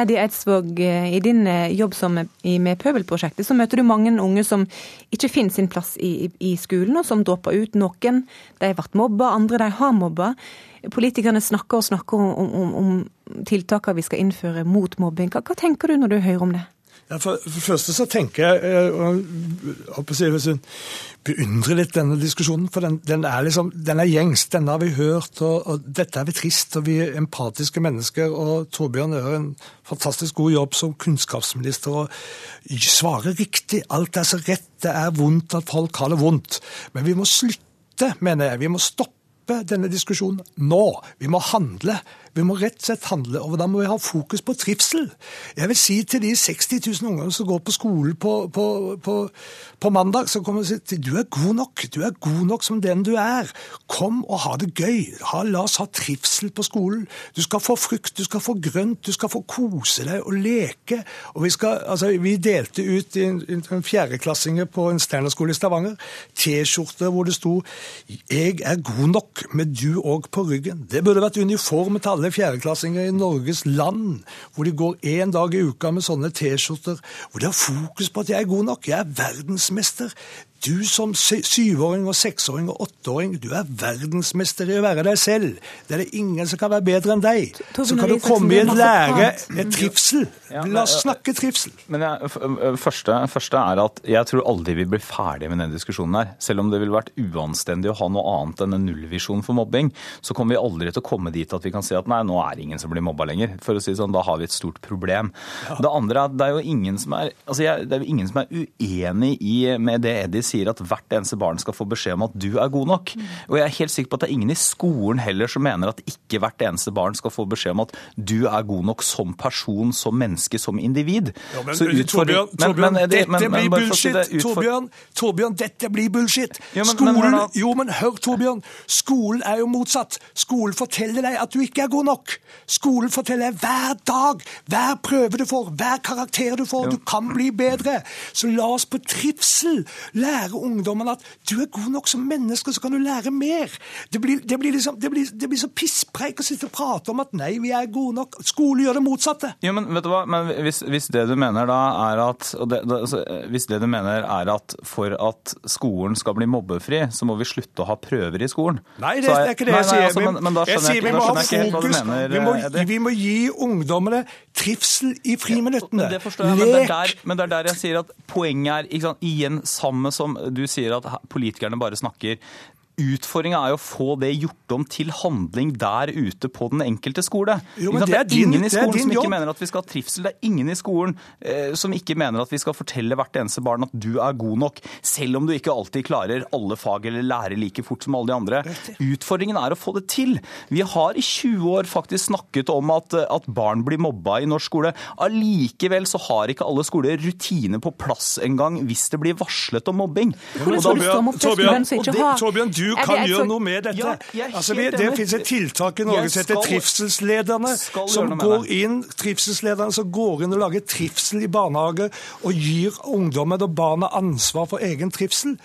[SPEAKER 1] Eddie Eidsvåg, i din eh, jobb i med Pøbelprosjektet, så møter du mange unge som ikke finner sin plass i, i skolen, og som dropper ut. Noen de har vært mobba, andre de har mobba. Politikerne snakker og snakker om, om, om tiltakene vi skal innføre mot mobbing. Hva, hva tenker du når du hører om det?
[SPEAKER 27] For, for det første så tenker jeg å og, og, og, beundrer litt denne diskusjonen, for den, den, er liksom, den er gjengs. Denne har vi hørt, og, og, dette er vi trist, og vi er empatiske mennesker. Og Torbjørn gjør en fantastisk god jobb som kunnskapsminister og svarer riktig. Alt er så rett. Det er vondt at folk har det vondt. Men vi må slutte, mener jeg. Vi må stoppe denne diskusjonen nå. Vi må handle. Vi må rett og slett handle, og da må vi ha fokus på trivsel. Jeg vil si til de 60 000 ungene som går på skolen på, på, på, på mandag, så kommer de sier du er god nok. Du er god nok som den du er. Kom og ha det gøy. Ha, la oss ha trivsel på skolen. Du skal få frukt, du skal få grønt, du skal få kose deg og leke. Og Vi, skal, altså, vi delte ut en, en fjerdeklassinger på en steinerskole i Stavanger T-skjorter hvor det sto 'Jeg er god nok, med du òg på ryggen'. Det burde vært uniform til alle alle fjerdeklassinger i Norges land, hvor de går én dag i uka med sånne T-skjorter, hvor de har fokus på at jeg er god nok, jeg er verdensmester. Du som syvåring og seksåring og åtteåring, du er verdensmester i å være deg selv. Det er det ingen som kan være bedre enn deg. Så kan du komme i en lære, med trivsel. La oss snakke trivsel.
[SPEAKER 26] Men jeg, første, første, er at jeg tror aldri vi blir ferdige med den diskusjonen her. Selv om det ville vært uanstendig å ha noe annet enn en nullvisjon for mobbing, så kommer vi aldri til å komme dit at vi kan si at nei, nå er det ingen som blir mobba lenger. For å si sånn, Da har vi et stort problem. Ja. Det andre er at det er jo ingen som er, altså jeg, det er jo ingen som er uenig i, med det Eddie sier sier at hvert eneste barn skal få beskjed om at du er god nok. Og jeg er helt sikker på at det er ingen i skolen heller som mener at ikke hvert eneste barn skal få beskjed om at du er god nok som person, som menneske, som individ.
[SPEAKER 27] Ja, men, Torbjørn, Torbjørn men, dette men, blir bullshit! Si Torbjørn, Torbjørn, dette blir bullshit! Ja, Skolen, jo, men hør, Torbjørn. Skolen er jo motsatt. Skolen forteller deg at du ikke er god nok. Skolen forteller deg hver dag, hver prøve du får, hver karakter du får, du kan bli bedre. Så la oss på trivsel lære lære ungdommene at du er god nok som menneske, så kan du lære mer. Det blir, det blir, liksom, det blir, det blir så pisspreik å sitte og prate om at nei, vi er gode nok. Skole gjør det motsatte.
[SPEAKER 26] Jo, men vet du hva? Men hvis, hvis det du mener da er at altså, Hvis det du mener er at for at skolen skal bli mobbefri, så må vi slutte å ha prøver i skolen?
[SPEAKER 27] Nei, det, er ikke det jeg sier. Altså, men, men da skjønner jeg, jeg, ikke, jeg ikke helt hva du mener. Vi må, vi må gi ungdommene trivsel i friminuttene.
[SPEAKER 26] Ja, det forstår jeg, men det, der, men det, er der, jeg sier at poenget er sant, igjen samme som du sier at politikerne bare snakker Utfordringa er jo å få det gjort om til handling der ute på den enkelte skole. Jo, det, er din, ingen i skolen som ikke mener at vi skal ha trivsel. Det er ingen i skolen eh, som ikke mener at vi skal fortelle hvert eneste barn at du er god nok, selv om du ikke alltid klarer alle fag eller lærer like fort som alle de andre. Utfordringen er å få det til. Vi har i 20 år faktisk snakket om at, at barn blir mobba i norsk skole. Allikevel så har ikke alle skoler rutiner på plass engang hvis det blir varslet om mobbing.
[SPEAKER 27] Torbjørn, skal du kan gjøre noe med dette. Ja, altså, vi, det finnes et tiltak i Norge som heter Trivselslederne, som går inn, trivselslederne som går inn og lager trivsel i barnehager og gir ungdommen og barna ansvar for egen trivsel.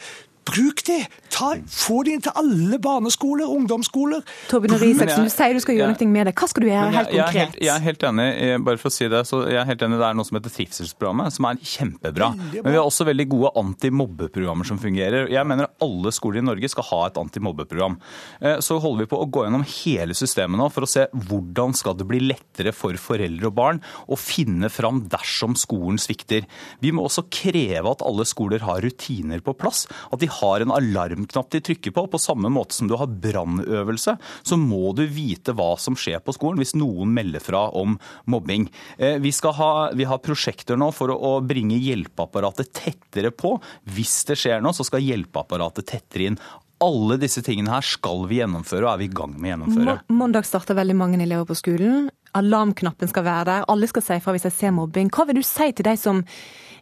[SPEAKER 27] Bruk det! Ta, få de inn til alle barneskoler, ungdomsskoler.
[SPEAKER 1] Torbjørn Isaksen, du sier du skal gjøre noe med det. Hva skal du gjøre helt
[SPEAKER 26] konkret? Jeg er helt, jeg er helt enig, bare for å si det, så jeg er helt enig, det er noe som heter Trivselsprogrammet, som er kjempebra. Men vi har også veldig gode antimobbeprogrammer som fungerer. Jeg mener alle skoler i Norge skal ha et antimobbeprogram. Eh, så holder vi på å gå gjennom hele systemet nå for å se hvordan skal det bli lettere for foreldre og barn å finne fram dersom skolen svikter. Vi må også kreve at alle skoler har rutiner på plass. at de har en alarmknapp de trykker på. På samme måte som du har brannøvelse, så må du vite hva som skjer på skolen hvis noen melder fra om mobbing. Eh, vi, ha, vi har prosjekter nå for å bringe hjelpeapparatet tettere på. Hvis det skjer noe, så skal hjelpeapparatet tettere inn. Alle disse tingene her skal vi gjennomføre, og er vi i gang med å gjennomføre.
[SPEAKER 1] Mandag starter veldig mange elever på skolen. alarmknappen skal være der, alle skal si fra hvis jeg ser mobbing. Hva vil du si til de som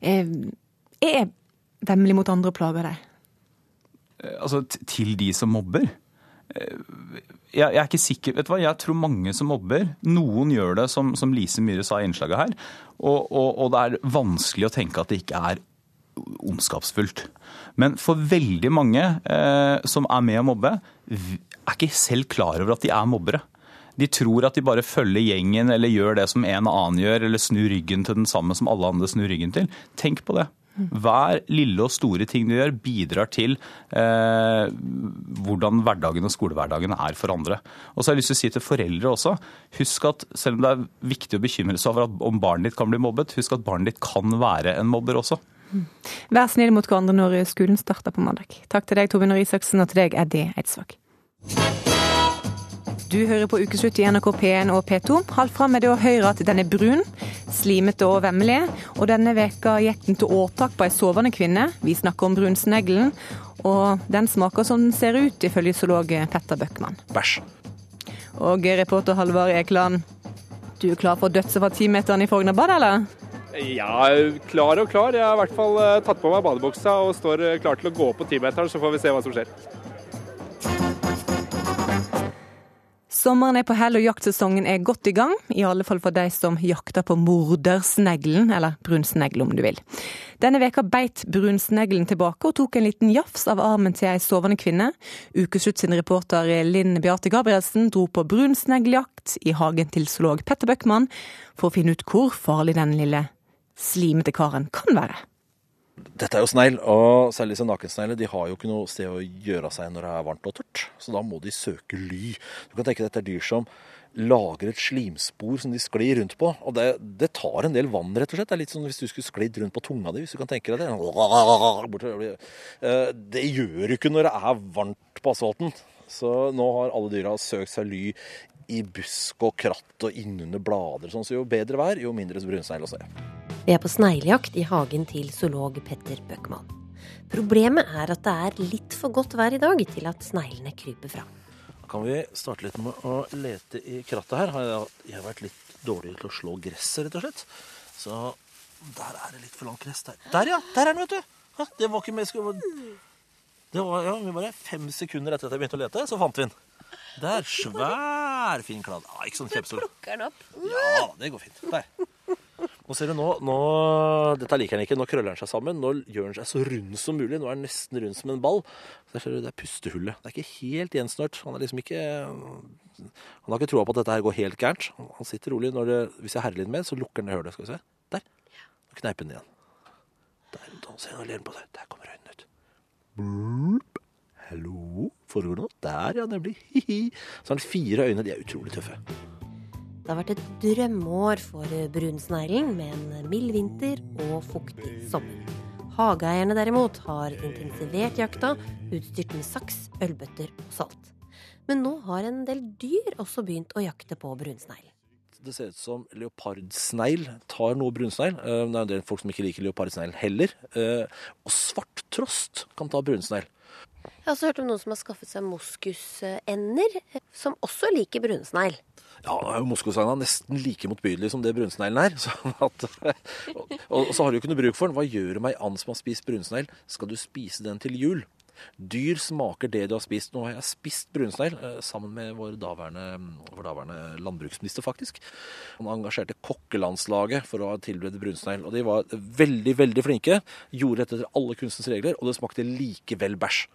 [SPEAKER 1] eh, er vemmelig mot andre og plager deg?
[SPEAKER 26] Eh, Altså til de som mobber? Eh, Jeg, jeg er ikke sikker, vet du hva, jeg tror mange som mobber. Noen gjør det, som, som Lise Myhre sa i innslaget her. Og, og, og det er vanskelig å tenke at det ikke er ondskapsfullt. Men for veldig mange eh, som er med å mobbe, er ikke selv klar over at de er mobbere. De tror at de bare følger gjengen eller gjør det som en annen gjør, eller snur ryggen til den samme som alle andre snur ryggen til. Tenk på det. Hver lille og store ting du gjør, bidrar til eh, hvordan hverdagen og skolehverdagen er for andre. Og så har jeg lyst til å si til foreldre også, husk at selv om det er viktig å bekymre seg over om barnet ditt kan bli mobbet, husk at barnet ditt kan være en mobber også.
[SPEAKER 1] Vær snill mot hverandre når skolen starter på mandag. Takk til deg, Torbjørn Røe Isaksen, og til deg, Eddie Eidsvåg. Du hører på Ukeslutt i NRK P1 og P2. Halvt fram er det å høre at den er brun, slimete og vemmelig. Og denne veka gikk den til åtak på ei sovende kvinne. Vi snakker om brunsneglen. Og den smaker som den ser ut, ifølge zoolog Petter Bøckmann.
[SPEAKER 28] Bæsj.
[SPEAKER 1] Og reporter Halvard Ekeland, du er klar for dødset fra timeteren i Frognerbad, eller?
[SPEAKER 16] Ja, klar og klar. Jeg har i hvert fall eh, tatt på meg badebuksa og står eh, klar til å gå på timeteren, så får vi se hva som skjer.
[SPEAKER 1] Sommeren er på hell og jaktsesongen er godt i gang, i alle fall for de som jakter på mordersneglen, eller brunsnegl om du vil. Denne veka beit brunsneglen tilbake og tok en liten jafs av armen til ei sovende kvinne. Ukeslutt sin reporter Linn Beate Gabrielsen dro på brunsnegljakt i hagen til zoolog Petter Bøckmann for å finne ut hvor farlig den lille slimete karen kan være.
[SPEAKER 28] Dette er jo snegl, og særlig disse nakensneglene de har jo ikke noe sted å gjøre seg når det er varmt og tørt. Så da må de søke ly. Du kan tenke deg at dette er dyr som lager et slimspor som de sklir rundt på. Og det, det tar en del vann, rett og slett. Det er litt som hvis du skulle sklidd rundt på tunga di, hvis du kan tenke deg det. Eh, Det gjør du ikke når det er varmt på asfalten. Så nå har alle dyra søkt seg ly i busk og kratt og innunder blader. Sånn, så jo bedre vær, jo mindre brunsnegl å se.
[SPEAKER 29] Vi er på sneglejakt i hagen til zoolog Petter Bøckmann. Problemet er at det er litt for godt vær i dag til at sneglene kryper fram.
[SPEAKER 28] Da kan vi starte litt med å lete i krattet her. Jeg, har vært litt dårlig til å slå gresset, rett og slett. Så der er det litt for langt gress. Der, der ja! Der er den, vet du! Det var ikke mer skulle- Det var ja, vi bare fem sekunder etter at jeg begynte å lete, så fant vi den. Der. Svær, fin kladd. Ah, ikke sånn kjempestor.
[SPEAKER 29] Plukker den opp.
[SPEAKER 28] Ja, det går fint. Der. Nå ser du nå, nå Dette liker han ikke. Nå krøller han seg sammen. Nå gjør han seg så rund som mulig. Nå er han nesten rund som en ball. Der ser du, Det er pustehullet. Det er ikke helt gjensnørt. Han er liksom ikke Han har ikke troa på at dette her går helt gærent. Han sitter rolig. Det, hvis jeg herrer litt med, så lukker han det hullet. Skal vi se. Der. Nå kneiper han igjen. Der. Nå ser han på seg. Der kommer øynene ut. Blup. Hallo. Foregår det noe? Der, ja. Nemlig. Hihi. Så har han fire øyne. De er utrolig tøffe.
[SPEAKER 29] Det har vært et drømmeår for brunsneglen med en mild vinter og fuktig sommer. Hageeierne derimot har intensivert jakta, utstyrt med saks, ølbøtter og salt. Men nå har en del dyr også begynt å jakte på brunsneglen
[SPEAKER 28] Det ser ut som leopardsnegl tar noe brunsnegl. Eh, Det er en del folk som ikke liker leopardsnegl heller. Og Og svarttrost kan ta brunsnegl.
[SPEAKER 29] Jeg har også hørt om noen som har skaffet seg moskusender, som også liker brunsnegl.
[SPEAKER 28] Ja, nå er jo Moskosagna nesten like motbydelig som det brunsneglen er. Sånn at, og, og så har du jo ikke noe bruk for den. Hva gjør det med ei and som har spist brunsnegl? Skal du spise den til jul? Dyr smaker det du har spist. Nå har jeg spist brunsnegl eh, sammen med vår daværende, vår daværende landbruksminister, faktisk. Han engasjerte kokkelandslaget for å tilberede brunsnegl. Og de var veldig, veldig flinke. Gjorde dette etter alle kunstens regler, og det smakte likevel bæsj.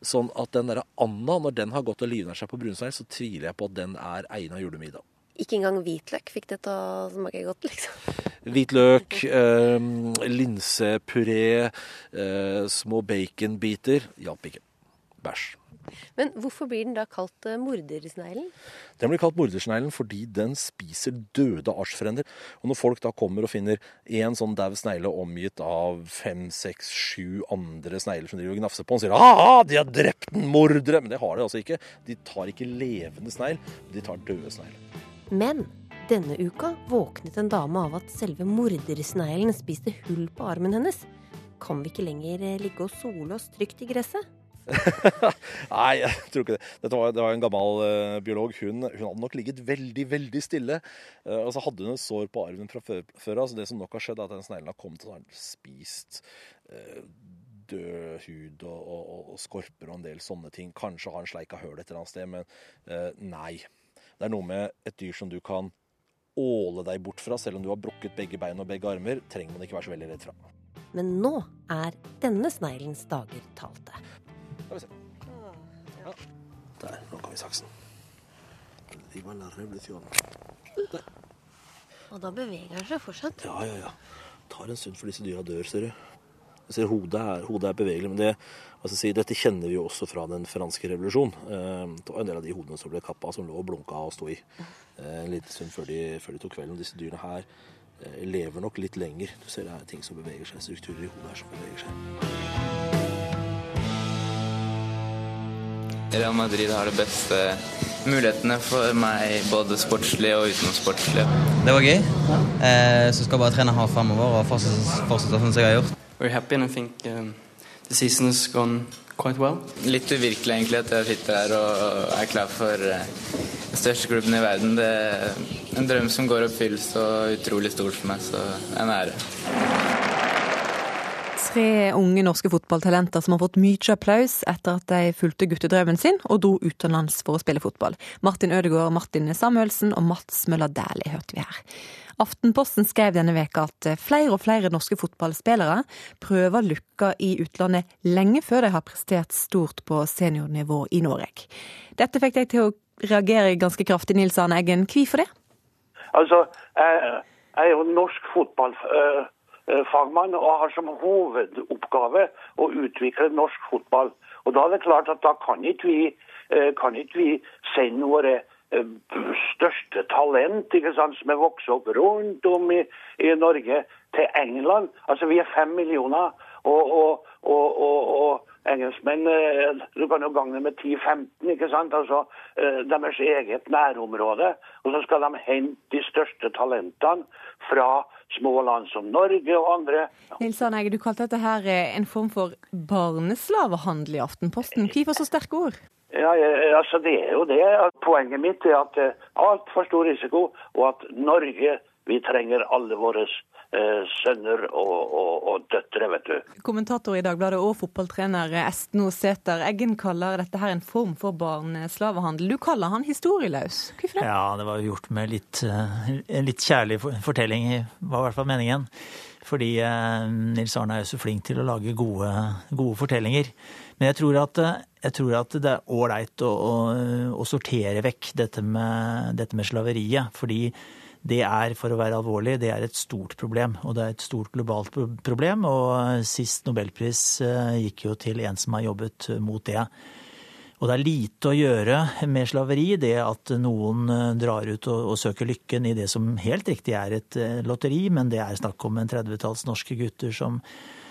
[SPEAKER 28] Sånn at den derre anda, når den har gått og livnært seg på brunsnegl, så tviler jeg på at den er egna julemiddag.
[SPEAKER 29] Ikke engang hvitløk fikk det til å smake godt, liksom.
[SPEAKER 28] Hvitløk, eh, linsepuré, eh, små baconbiter. Hjalp ikke. Bæsj.
[SPEAKER 29] Men hvorfor blir den da kalt eh, mordersneglen?
[SPEAKER 28] Den blir kalt mordersneglen fordi den spiser døde artsfrender. Og når folk da kommer og finner én sånn daud snegle omgitt av fem, seks, sju andre snegler som driver og gnafser på den, sier ah, de har drept en mordere! Men det har de altså ikke. De tar ikke levende snegl, de tar døde snegler.
[SPEAKER 29] Men denne uka våknet en dame av at selve mordersneglen spiste hull på armen hennes. Kan vi ikke lenger eh, ligge og sole oss trygt i gresset?
[SPEAKER 28] Nei, jeg tror ikke det. Dette var, det var en gammel uh, biolog. Hun, hun hadde nok ligget veldig, veldig stille. Uh, og så hadde hun et sår på arven fra før av. Så det som nok har skjedd, er at den sneglen har kommet og spist uh, død hud og, og, og, skorper og en del sånne ting. Kanskje har en sleika høl et eller annet sted, men nei. Det er noe med et dyr som du kan åle deg bort fra, selv om du har brukket begge bein og begge armer, trenger man ikke være så veldig redd fra.
[SPEAKER 29] Men nå er denne sneglens dager talte.
[SPEAKER 28] Skal vi se. Der, nå kan vi saksen. Viva la revolución. Der.
[SPEAKER 29] Og da beveger han seg fortsatt.
[SPEAKER 28] Ja, ja, ja. Tar en stund før disse dyra dør, ser du. Jeg ser hodet er, hodet er bevegelig, men det, si, dette kjenner vi jo også fra den franske revolusjon. Eh, Det var en del av de hodene som ble kappa, som lå og blunka og sto i eh, en liten stund før de, før de tok kvelden. Disse dyrene her eh, lever nok litt lenger. Du ser det er ting som beveger seg, strukturer i hodet her som beveger seg.
[SPEAKER 30] Real Madrid har de beste mulighetene for meg, både sportslig og utenomsportslig.
[SPEAKER 31] Det var gøy. Eh, så skal jeg bare trene hardt fremover og fortsette, fortsette sånn som jeg har gjort.
[SPEAKER 32] Very happy and I think um, the season has gone quite well.
[SPEAKER 30] Litt uvirkelig egentlig at jeg sitter her og er klar for den største klubben i verden. Det er en drøm som går i oppfyllelse og utrolig stort for meg, så en ære.
[SPEAKER 1] Tre unge norske fotballtalenter som har fått mye applaus etter at de fulgte guttedrømmen sin og dro utenlands for å spille fotball. Martin Ødegaard, Martin Samuelsen og Mats Møller Dæhlie hørte vi her. Aftenposten skrev denne veka at flere og flere norske fotballspillere prøver lykka i utlandet lenge før de har prestert stort på seniornivå i Norge. Dette fikk deg til å reagere ganske kraftig, Nils Arne Eggen. Hvorfor det?
[SPEAKER 33] Altså, jeg er jo norsk fotballfagmann og har som hovedoppgave å utvikle norsk fotball. Og da er det klart at da kan ikke vi, eh, kan ikke vi sende våre eh, største talent ikke sant, som er vokst opp rundt om i, i Norge, til England. Altså, vi er fem millioner, og, og, og, og, engelskmenn eh, Du kan jo gange med 10-15, ikke sant? Altså eh, deres eget nærområde. Og så skal de hente de største talentene fra små land som Norge og andre.
[SPEAKER 1] Nils Arne Eige, du kalte dette her eh, en form for barneslavehandel i Aftenposten. Hvorfor så sterke ord?
[SPEAKER 33] Ja, altså Det er jo det. Poenget mitt er at er altfor stor risiko, og at Norge vi trenger alle våre eh, sønner og, og, og døtre, vet du.
[SPEAKER 1] Kommentator i Dagbladet og fotballtrener Estno Sæther Eggen kaller dette her en form for barneslavehandel. Du kaller han historieløs. Hvorfor det?
[SPEAKER 34] Ja, det var gjort med litt, eh, en litt kjærlig fortelling, var i hvert fall meningen. Fordi eh, Nils Arne er jo så flink til å lage gode, gode fortellinger. Men jeg tror at, jeg tror at det er ålreit å, å, å, sortere vekk dette med, dette med slaveriet. Fordi det er, for å være alvorlig, det er et stort problem. Og det er et stort globalt problem. Og sist nobelpris eh, gikk jo til en som har jobbet mot det. Og det er lite å gjøre med slaveri, det at noen drar ut og, og, søker lykken i det som helt riktig er et lotteri, men det er snakk om en 30-talls norske gutter som,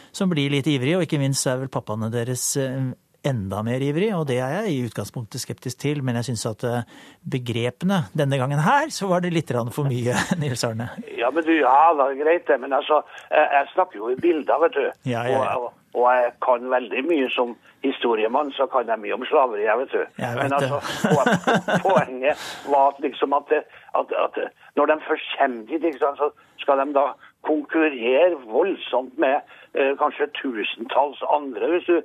[SPEAKER 34] som, blir litt ivrige, og ikke minst er vel pappaene deres enda mer ivrig, og det er jeg i utgangspunktet skeptisk til. Men jeg syns at begrepene denne gangen her, så var det litt for mye, Nils Arne.
[SPEAKER 33] Ja, men du, ja, det er greit det. Men altså, jeg snakker jo i bilder, vet du.
[SPEAKER 34] Ja, ja, ja.
[SPEAKER 33] Og, og jeg kan veldig mye som historiemann, så kan jeg mye om slaveri, jeg vet du.
[SPEAKER 34] Jeg vet
[SPEAKER 33] Men altså, poenget var liksom at, at, at når de først kommer dit, så skal de da konkurrere voldsomt med eh, kanskje tusentalls andre, hvis du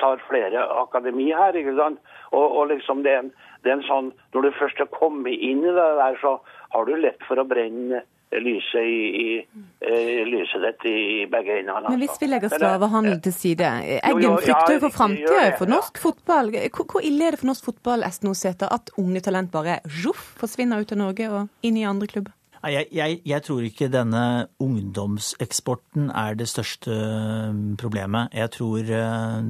[SPEAKER 33] tar flere akademi her. ikke sant? Og, og liksom det er, en, det er en sånn, Når du først har kommet inn i det der, så har du lett for å brenne lyset i, i, i lyset ditt i begge øynene.
[SPEAKER 1] Men hvis vi legger slavehandel til side, Eggen frykter jo for framtida for norsk fotball. Hvor, ille er det for norsk fotball Sæther, at unge talent bare juff, forsvinner ut av Norge og inn i andre klubber?
[SPEAKER 34] Jeg, jeg, jeg, tror ikke denne ungdomseksporten er det største problemet. Jeg tror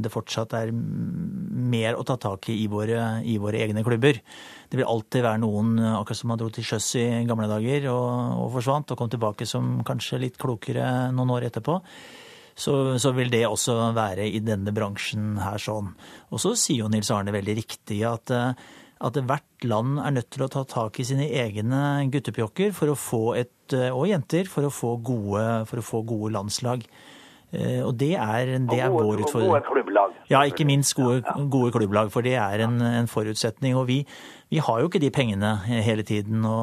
[SPEAKER 34] det fortsatt er mer å ta tak i i våre, i våre egne klubber. Det vil alltid være noen, akkurat som man dro til sjøs i gamle dager og, og, forsvant, og kom tilbake som kanskje litt klokere noen år etterpå. Så, så, vil det også være i denne bransjen her sånn. Og så sier jo Nils Arne veldig riktig at at hvert land er nødt til å ta tak i sine egne guttepjokker for å få et, og jenter for å få gode, for å få gode landslag. Eh, Og det er, det er vår
[SPEAKER 33] utfordring. og gode klubblag.
[SPEAKER 34] Ja, ikke minst gode, gode klubblag, for det er en, en forutsetning. Og vi, vi har jo ikke de pengene hele tiden å,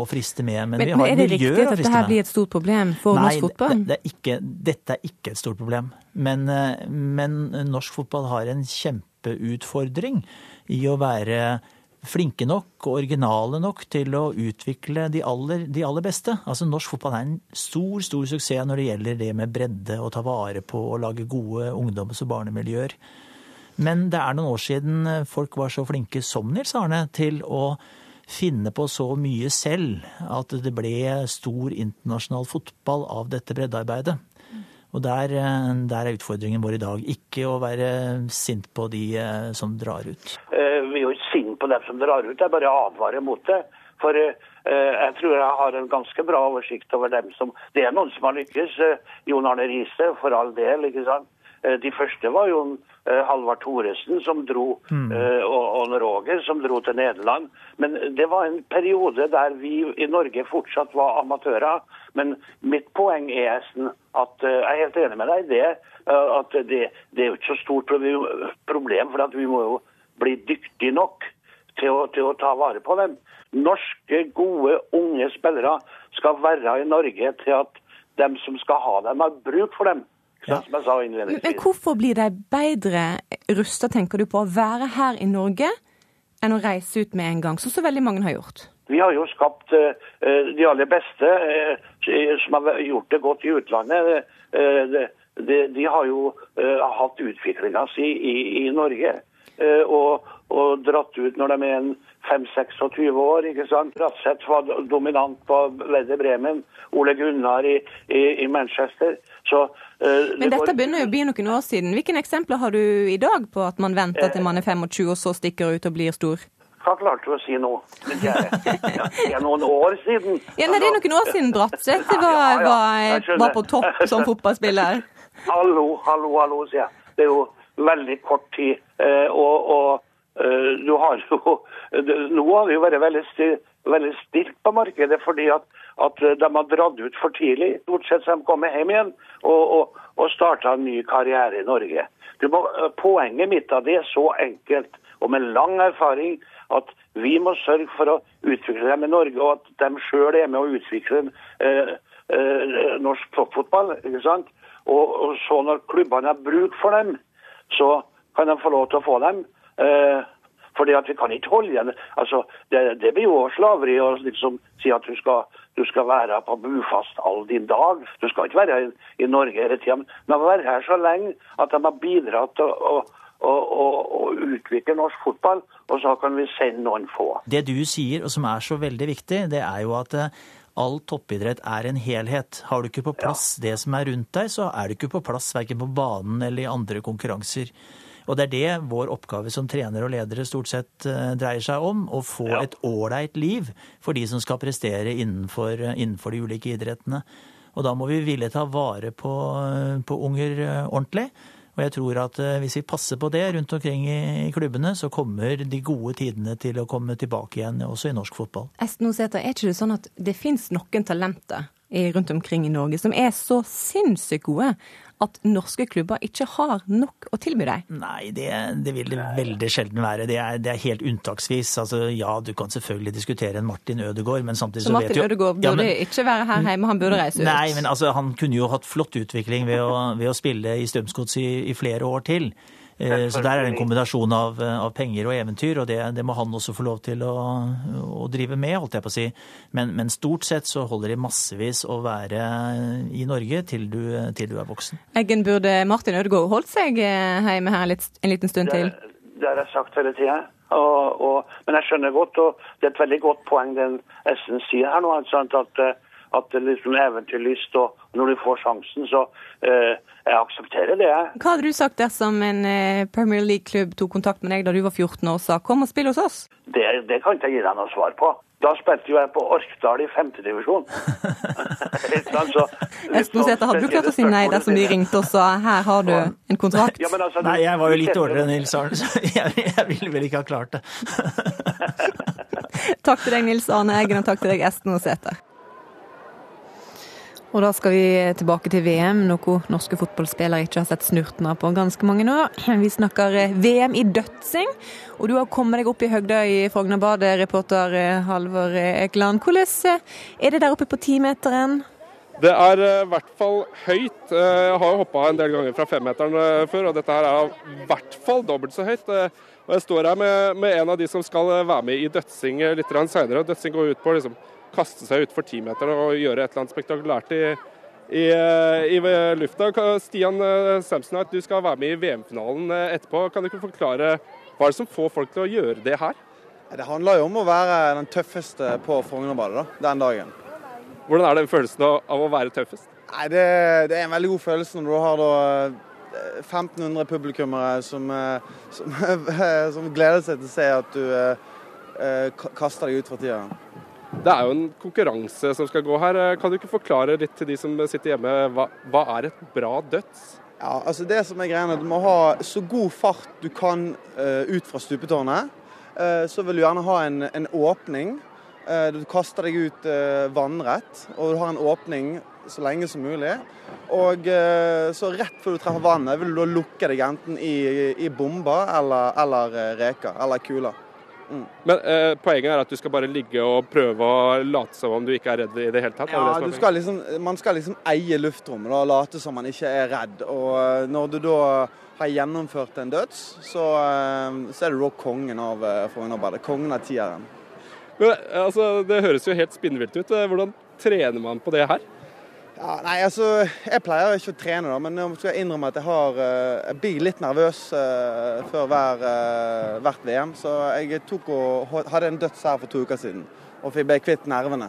[SPEAKER 34] å friste med, men,
[SPEAKER 1] Men,
[SPEAKER 34] vi
[SPEAKER 1] men
[SPEAKER 34] har
[SPEAKER 1] er
[SPEAKER 34] et
[SPEAKER 1] det
[SPEAKER 34] miljø
[SPEAKER 1] riktig
[SPEAKER 34] å
[SPEAKER 1] at
[SPEAKER 34] friste
[SPEAKER 1] dette her
[SPEAKER 34] med.
[SPEAKER 1] blir et stort problem for
[SPEAKER 34] Nei,
[SPEAKER 1] norsk fotball?
[SPEAKER 34] Det, det er dette er ikke et stort problem. Men, eh, men norsk fotball har en kjempeutfordring i å være flinke nok og originale nok til å utvikle de aller, de aller beste. Altså Norsk fotball er en stor stor suksess når det gjelder det med bredde å ta vare på og lage gode ungdoms- og barnemiljøer. Men det er noen år siden folk var så flinke som Nils Arne til å finne på så mye selv at det ble stor internasjonal fotball av dette breddearbeidet. Og der, eh, der er utfordringen vår i dag. Ikke å være sint på de eh, som drar ut.
[SPEAKER 33] Eh, Vi er jo ikke sinte på dem som drar ut, jeg bare advarer mot det. For jeg tror jeg har en ganske bra oversikt over dem som Det er noen som har lykkes. Jon Arne Riise, for all del, ikke sant. Eh, De første var jo eh, Halvard Thoresen som dro, mm. og og Roger som dro til Nederland. Men det var en periode der vi i Norge fortsatt var amatører. Men mitt poeng er at eh, jeg er helt enig med deg i det. eh, At det, det er jo ikke så stort prob- problem, for at vi må jo bli dyktige nok til å, til å ta vare på dem. Norske, gode, unge spillere skal være i Norge til at dem som skal ha dem, har bruk for dem. Sa
[SPEAKER 1] Men, hvorfor blir de bedre rusta, tenker du, på å være her i Norge enn å reise ut med en gang, som så veldig mange har gjort?
[SPEAKER 33] Vi har jo skapt eh, eh, de aller beste eh, som har gjort det godt i utlandet. De, har jo hatt utviklinga si i, i Norge. Eh, og, og dratt ut når de er en 5-26 år. ikke sant? Bratseth var dominant på Werder Bremen. Ole Gunnar i, i, i Manchester. Så eh,
[SPEAKER 1] Men
[SPEAKER 33] det
[SPEAKER 1] dette begynner jo å bli noen år siden. Hvilke eksempler har du i dag på at man venter til man er 25 og så stikker ut og blir stor?
[SPEAKER 33] Hva klarte du å si nå? Det er noen år siden.
[SPEAKER 1] Ja, nei, Det er noen år siden Bratseth var, var, var på topp som fotballspiller.
[SPEAKER 33] Hallo, hallo, hallo, sier jeg. Det er jo veldig kort tid. eh, Og, og eh, du har jo Nå har vi jo vært veldig, veldig stilt på markedet fordi at, at de har dratt ut for tidlig. Stort sett så de kommer hjem igjen og, og, og starta en ny karriere i Norge. Må, eh, poenget mitt av det er så enkelt og med lang erfaring at vi må sørge for å utvikle dem i Norge, og at de sjøl er med å utvikle eh, eh, norsk toppfotball. ikke sant? Og, og så når klubbene har bruk for dem, så kan de få lov til å få dem. Eh, fordi at vi kan ikke holde igjen. Altså, det, det blir jo slaveri å liksom si at du skal, du skal være på bufast all din dag. Du skal ikke være i, i Norge hele tida. Men de må være her så lenge at de har bidratt til å, å, å, å utvikle norsk fotball, og så kan vi sende noen få.
[SPEAKER 34] Det du sier, og som er så veldig viktig, det er jo at eh, all toppidrett er en helhet. Har du ikke på plass det som er rundt deg, så er du ikke på plass verken på banen eller i andre konkurranser. Og det er det vår oppgave som trenere og ledere stort sett eh, dreier seg om. Å få et ålreit liv for de som skal prestere innenfor, innenfor de ulike idrettene. Og da må vi ville ta vare på, eh, på unger eh, ordentlig. Og jeg tror at eh, hvis vi passer på det rundt omkring i, klubbene, så kommer de gode tidene til å komme tilbake igjen også i norsk fotball.
[SPEAKER 1] Esten Osæter, er ikke det sånn at det fins noen talenter rundt omkring i Norge som er så sinnssykt gode at norske klubber ikke har nok å tilby deg?
[SPEAKER 34] Nei, det, det vil det veldig sjelden være. Det er, det er helt unntaksvis. Altså, ja, du kan selvfølgelig diskutere en Martin Ødegaard, men samtidig
[SPEAKER 1] Så
[SPEAKER 34] så,
[SPEAKER 1] Martin
[SPEAKER 34] vet jo
[SPEAKER 1] Ødegaard burde
[SPEAKER 34] Ja, men-
[SPEAKER 1] ikke være her hjemme, han burde reise ut.
[SPEAKER 34] Nei, men altså, han kunne jo hatt flott utvikling ved å, ved å spille i Strømsgods i, i flere år til. Eh, Så der er det en kombinasjon av, av penger og eventyr, og det, det må han også få lov til å, å drive med, holdt jeg på å si. Men, men stort sett så holder det massevis å være i Norge til du, til du er voksen.
[SPEAKER 1] Eggen, burde Martin Ødegaard holdt seg eh, hjemme her litt, en liten stund til?
[SPEAKER 33] Det har jeg sagt hele tida. Og, og, men jeg skjønner godt, og det er et veldig godt poeng den Essen sier her nå. at, eh, at det liksom eventyrlyst, og når du får sjansen, så eh, Jeg aksepterer det. jeg.
[SPEAKER 1] Hva hadde du sagt dersom en eh, Premier League-klubb tok kontakt med deg da du var 14 år og sa 'kom og spill hos oss'?
[SPEAKER 33] Det, det kan ikke jeg gi deg noe svar på. Da spilte jo jeg på Orkdal i femtedivisjon.
[SPEAKER 1] Esten Sæther, hadde du klart å si nei dersom de ringte og sa 'her har du en kontrakt'?
[SPEAKER 33] Ja, men altså,
[SPEAKER 34] Nei, jeg var jo litt dårligere enn Nils Arne, så jeg, jeg ville vel ikke ha klart det.
[SPEAKER 1] Takk til deg, Nils Arne Eggen, og takk til deg, Esten Osæter. Og da skal vi tilbake til VM, noe norske fotballspillere ikke har sett snurten av på ganske mange år. Vi snakker eh, VM i dødsing, og du har kommet deg opp i høgda i Frognerbadet, reporter eh, Halvor Ekeland. Hvordan eh, er det der oppe på timeteren?
[SPEAKER 16] Det er i hvert fall høyt. Jeg har jo hoppa en del ganger fra femmeteren før, og dette her er i hvert fall dobbelt så høyt. Og Jeg står her med, med en av de som skal være med i dødsing litt seinere. Dødsing går ut på liksom kaste seg utfor timeteren og gjøre et eller annet spektakulært i, i, i lufta. Stian eh, Samsonite, du skal være med i VM-finalen eh, etterpå. Kan du ikke forklare hva er det som får folk til å gjøre det her?
[SPEAKER 35] Det handler jo om å være den tøffeste på Frognerbadet den dagen.
[SPEAKER 16] Hvordan er det følelsen av å være tøffest?
[SPEAKER 35] Nei, det, det, er en veldig god følelse når du har da 1500 eh, publikummere som, som, som, gleder seg til å se at du eh, kaster deg ut fra tida.
[SPEAKER 16] Det er jo en konkurranse som skal gå her. Kan du ikke forklare litt til de som sitter hjemme, hva, hva er et bra døds?
[SPEAKER 35] Ja, altså det som er greia, Du må ha så god fart du kan uh, ut fra stupetårnet. Uh, så vil du gjerne ha en, en åpning. Uh, du kaster deg ut vannrett, og du har en åpning så lenge som mulig. Og så rett før du treffer vannet, vil du da lukke deg enten i, i bomber eller, eller reker eller kuler.
[SPEAKER 16] Mm. Men eh, poenget er at du skal bare ligge og prøve å late som om du ikke er redd i det hele tatt?
[SPEAKER 35] Ja, skal liksom, Man skal liksom eie luftrommet og late som man ikke er redd. Og eh, når du da har gjennomført en døds, så, eh, så er du da kongen av eh, Frognerbadet. Kongen av tieren.
[SPEAKER 16] Men, altså, det høres jo helt spinnvilt ut. Hvordan trener man på det her?
[SPEAKER 35] Ja, nei, altså, Jeg pleier ikke å trene, da, men jeg skal innrømme at jeg, har, eh, jeg blir litt nervøs uh, før hver, uh, hvert VM. Så jeg og hadde en døds her for to uker siden og ble kvitt nervene.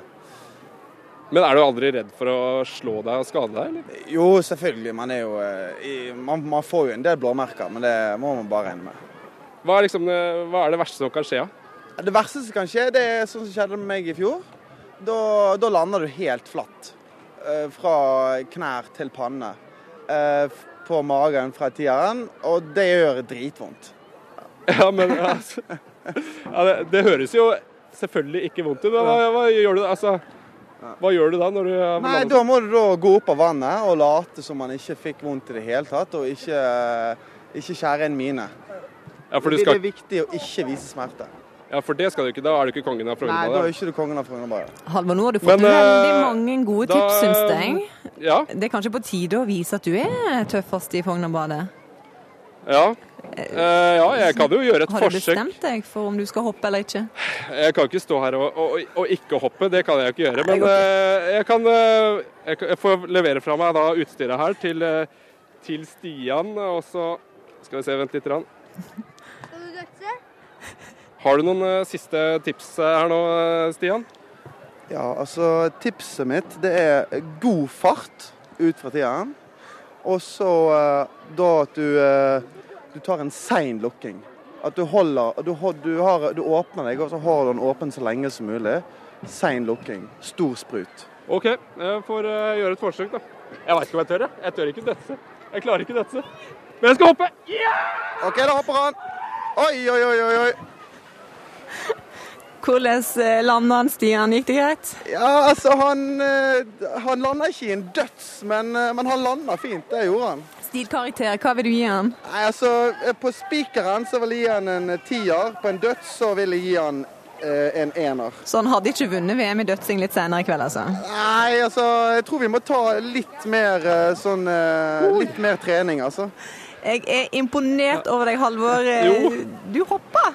[SPEAKER 16] Men er du aldri redd for å slå deg og skade deg? eller?
[SPEAKER 35] Jo, selvfølgelig. Man, er jo, man, man får jo en del blåmerker, men det må man bare regne med.
[SPEAKER 16] Hva er, liksom, hva er det verste som kan skje?
[SPEAKER 35] Ja? Det verste som kan skje, det er sånn som skjedde med meg i fjor. Da, da lander du helt flatt. Eh, fra knær til panne eh, på magen fra tieren, og det gjør dritvondt.
[SPEAKER 16] Ja, men altså, ja, det, det, høres jo selvfølgelig ikke vondt ut. Hva, hva, gjør du altså, hva gjør du da? når du
[SPEAKER 35] Nei, Da må du da gå opp av vannet og late som man ikke fikk vondt i det hele tatt, og ikke, ikke skjære en mine. Ja, det, skal... det er viktig å ikke vise smerte.
[SPEAKER 16] Ja, for det skal du ikke. Da er du ikke kongen av Frognerbadet.
[SPEAKER 35] Nei, da er ikke du kongen av Frognerbadet.
[SPEAKER 1] Halvor, nå har du fått Men, veldig eh, mange gode da, tips, syns jeg.
[SPEAKER 16] Ja.
[SPEAKER 1] Det er kanskje på tide å vise at du er tøffest i Frognerbadet?
[SPEAKER 16] Ja. Eh, ja, jeg kan jo gjøre et
[SPEAKER 1] forsøk.
[SPEAKER 16] Har
[SPEAKER 1] du bestemt deg for om du skal hoppe eller ikke?
[SPEAKER 16] Jeg kan ikke stå her og, og, og ikke hoppe, det kan jeg jo ikke gjøre. Men uh, jeg kan jeg, jeg får levere fra meg da utstyret her til, til Stian. Og så skal vi se, vent litt. Rann. Har du noen uh, siste tips eh, her nå, eh, Stian?
[SPEAKER 35] Ja, altså tipset mitt det er god fart ut fra tieren. Og så da at du, du tar en sein lukking. At du holder du, du, har, du, åpner deg, og så har du den åpen så lenge som mulig. Sein lukking. Stor sprut.
[SPEAKER 16] OK, jeg får gjøre et forsøk, da. Jeg veit ikke om jeg tør. Jeg tør ikke dødse. Jeg klarer ikke dødse. Men jeg skal hoppe! Yeah!
[SPEAKER 35] OK, da hopper han. Oi, oi, oi, oi.
[SPEAKER 1] Hvordan eh, landa han, Stian? Gikk det greit?
[SPEAKER 35] Ja, altså Han, eh, han landa ikke i en døds, men, eh, men han landa fint. Det gjorde han.
[SPEAKER 1] Stilkarakter, hva vil du gi han?
[SPEAKER 35] Nei, altså På spikeren så vil jeg gi han en tier. På en døds så vil jeg gi han en ener.
[SPEAKER 1] Så han hadde ikke vunnet VM i dødsing litt senere i kveld, altså?
[SPEAKER 35] Nei, altså jeg tror vi må ta litt mer sånn Litt mer trening, altså.
[SPEAKER 1] Jeg er imponert over deg, Halvor. Du hoppa.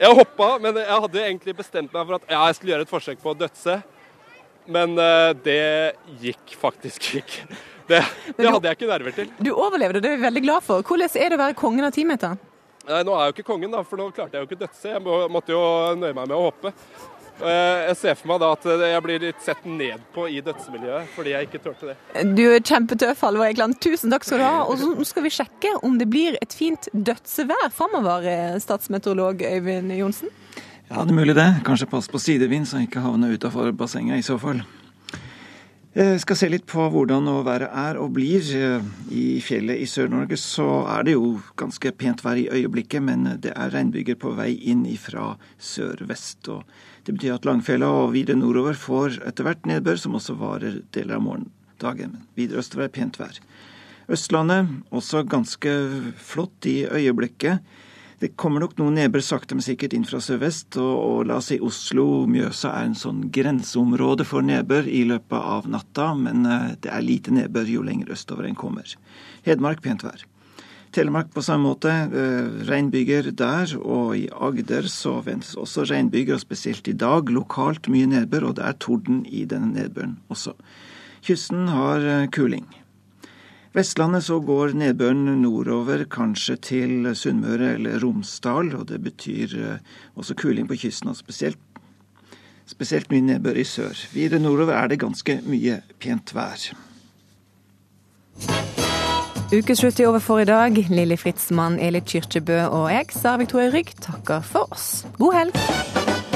[SPEAKER 16] Jeg hoppa, men jeg hadde egentlig bestemt meg for at ja, jeg skulle gjøre et forsøk på å dødse. Men uh, det gikk faktisk ikke. Det, det hadde jeg ikke nerver til.
[SPEAKER 1] Du overlevde, det er vi veldig glad for. Hvordan er det å være kongen av timeteren?
[SPEAKER 16] Nei, Nå er jeg jo ikke kongen, da, for nå klarte jeg jo ikke dødse. Jeg måtte jo nøye meg med å hoppe. Jeg ser for meg da at jeg blir litt sett ned på i dødsmiljøet fordi jeg ikke turte det.
[SPEAKER 1] Du er kjempetøff, Halvor Egeland. Tusen takk skal du ha. Og så skal vi sjekke om det blir et fint dødsevær framover, statsmeteorolog Øyvind Johnsen.
[SPEAKER 36] Ja, det er mulig det. Kanskje pass på sidevind, så jeg ikke havner utafor bassenget i så fall. Jeg skal se litt på hvordan været er og blir. I fjellet i Sør-Norge så er det jo ganske pent vær i øyeblikket, men det er regnbyger på vei inn fra sør-vest. og Det betyr at Langfjella og videre nordover får etter hvert nedbør, som også varer deler av morgendagen. Men videre østover er pent vær. Østlandet også ganske flott i øyeblikket. Det kommer nok noen nedbør sakte, men sikkert inn fra sørvest. Og, og, la oss si Oslo, Mjøsa er en sånn grenseområde for nedbør i løpet av natta. Men uh, det er lite nedbør jo lenger østover en kommer. Hedmark pent vær. Telemark på samme måte. Uh, regnbyger der. Og i Agder så ventes også regnbyger, og spesielt i dag lokalt mye nedbør. Og det er torden i denne nedbøren også. Kysten har uh, kuling. Vestlandet så går nedbøren nordover, kanskje til Sunnmøre eller Romsdal. og Det betyr eh, også kuling på kysten, og spesielt, spesielt mye nedbør i sør. Videre nordover er det ganske mye pent vær.
[SPEAKER 1] Ukeslutt er over for i dag. Lilly Fritzmann, Elit Kyrkjebø og jeg, Sara Victoria Rygg, takker for oss. God helg!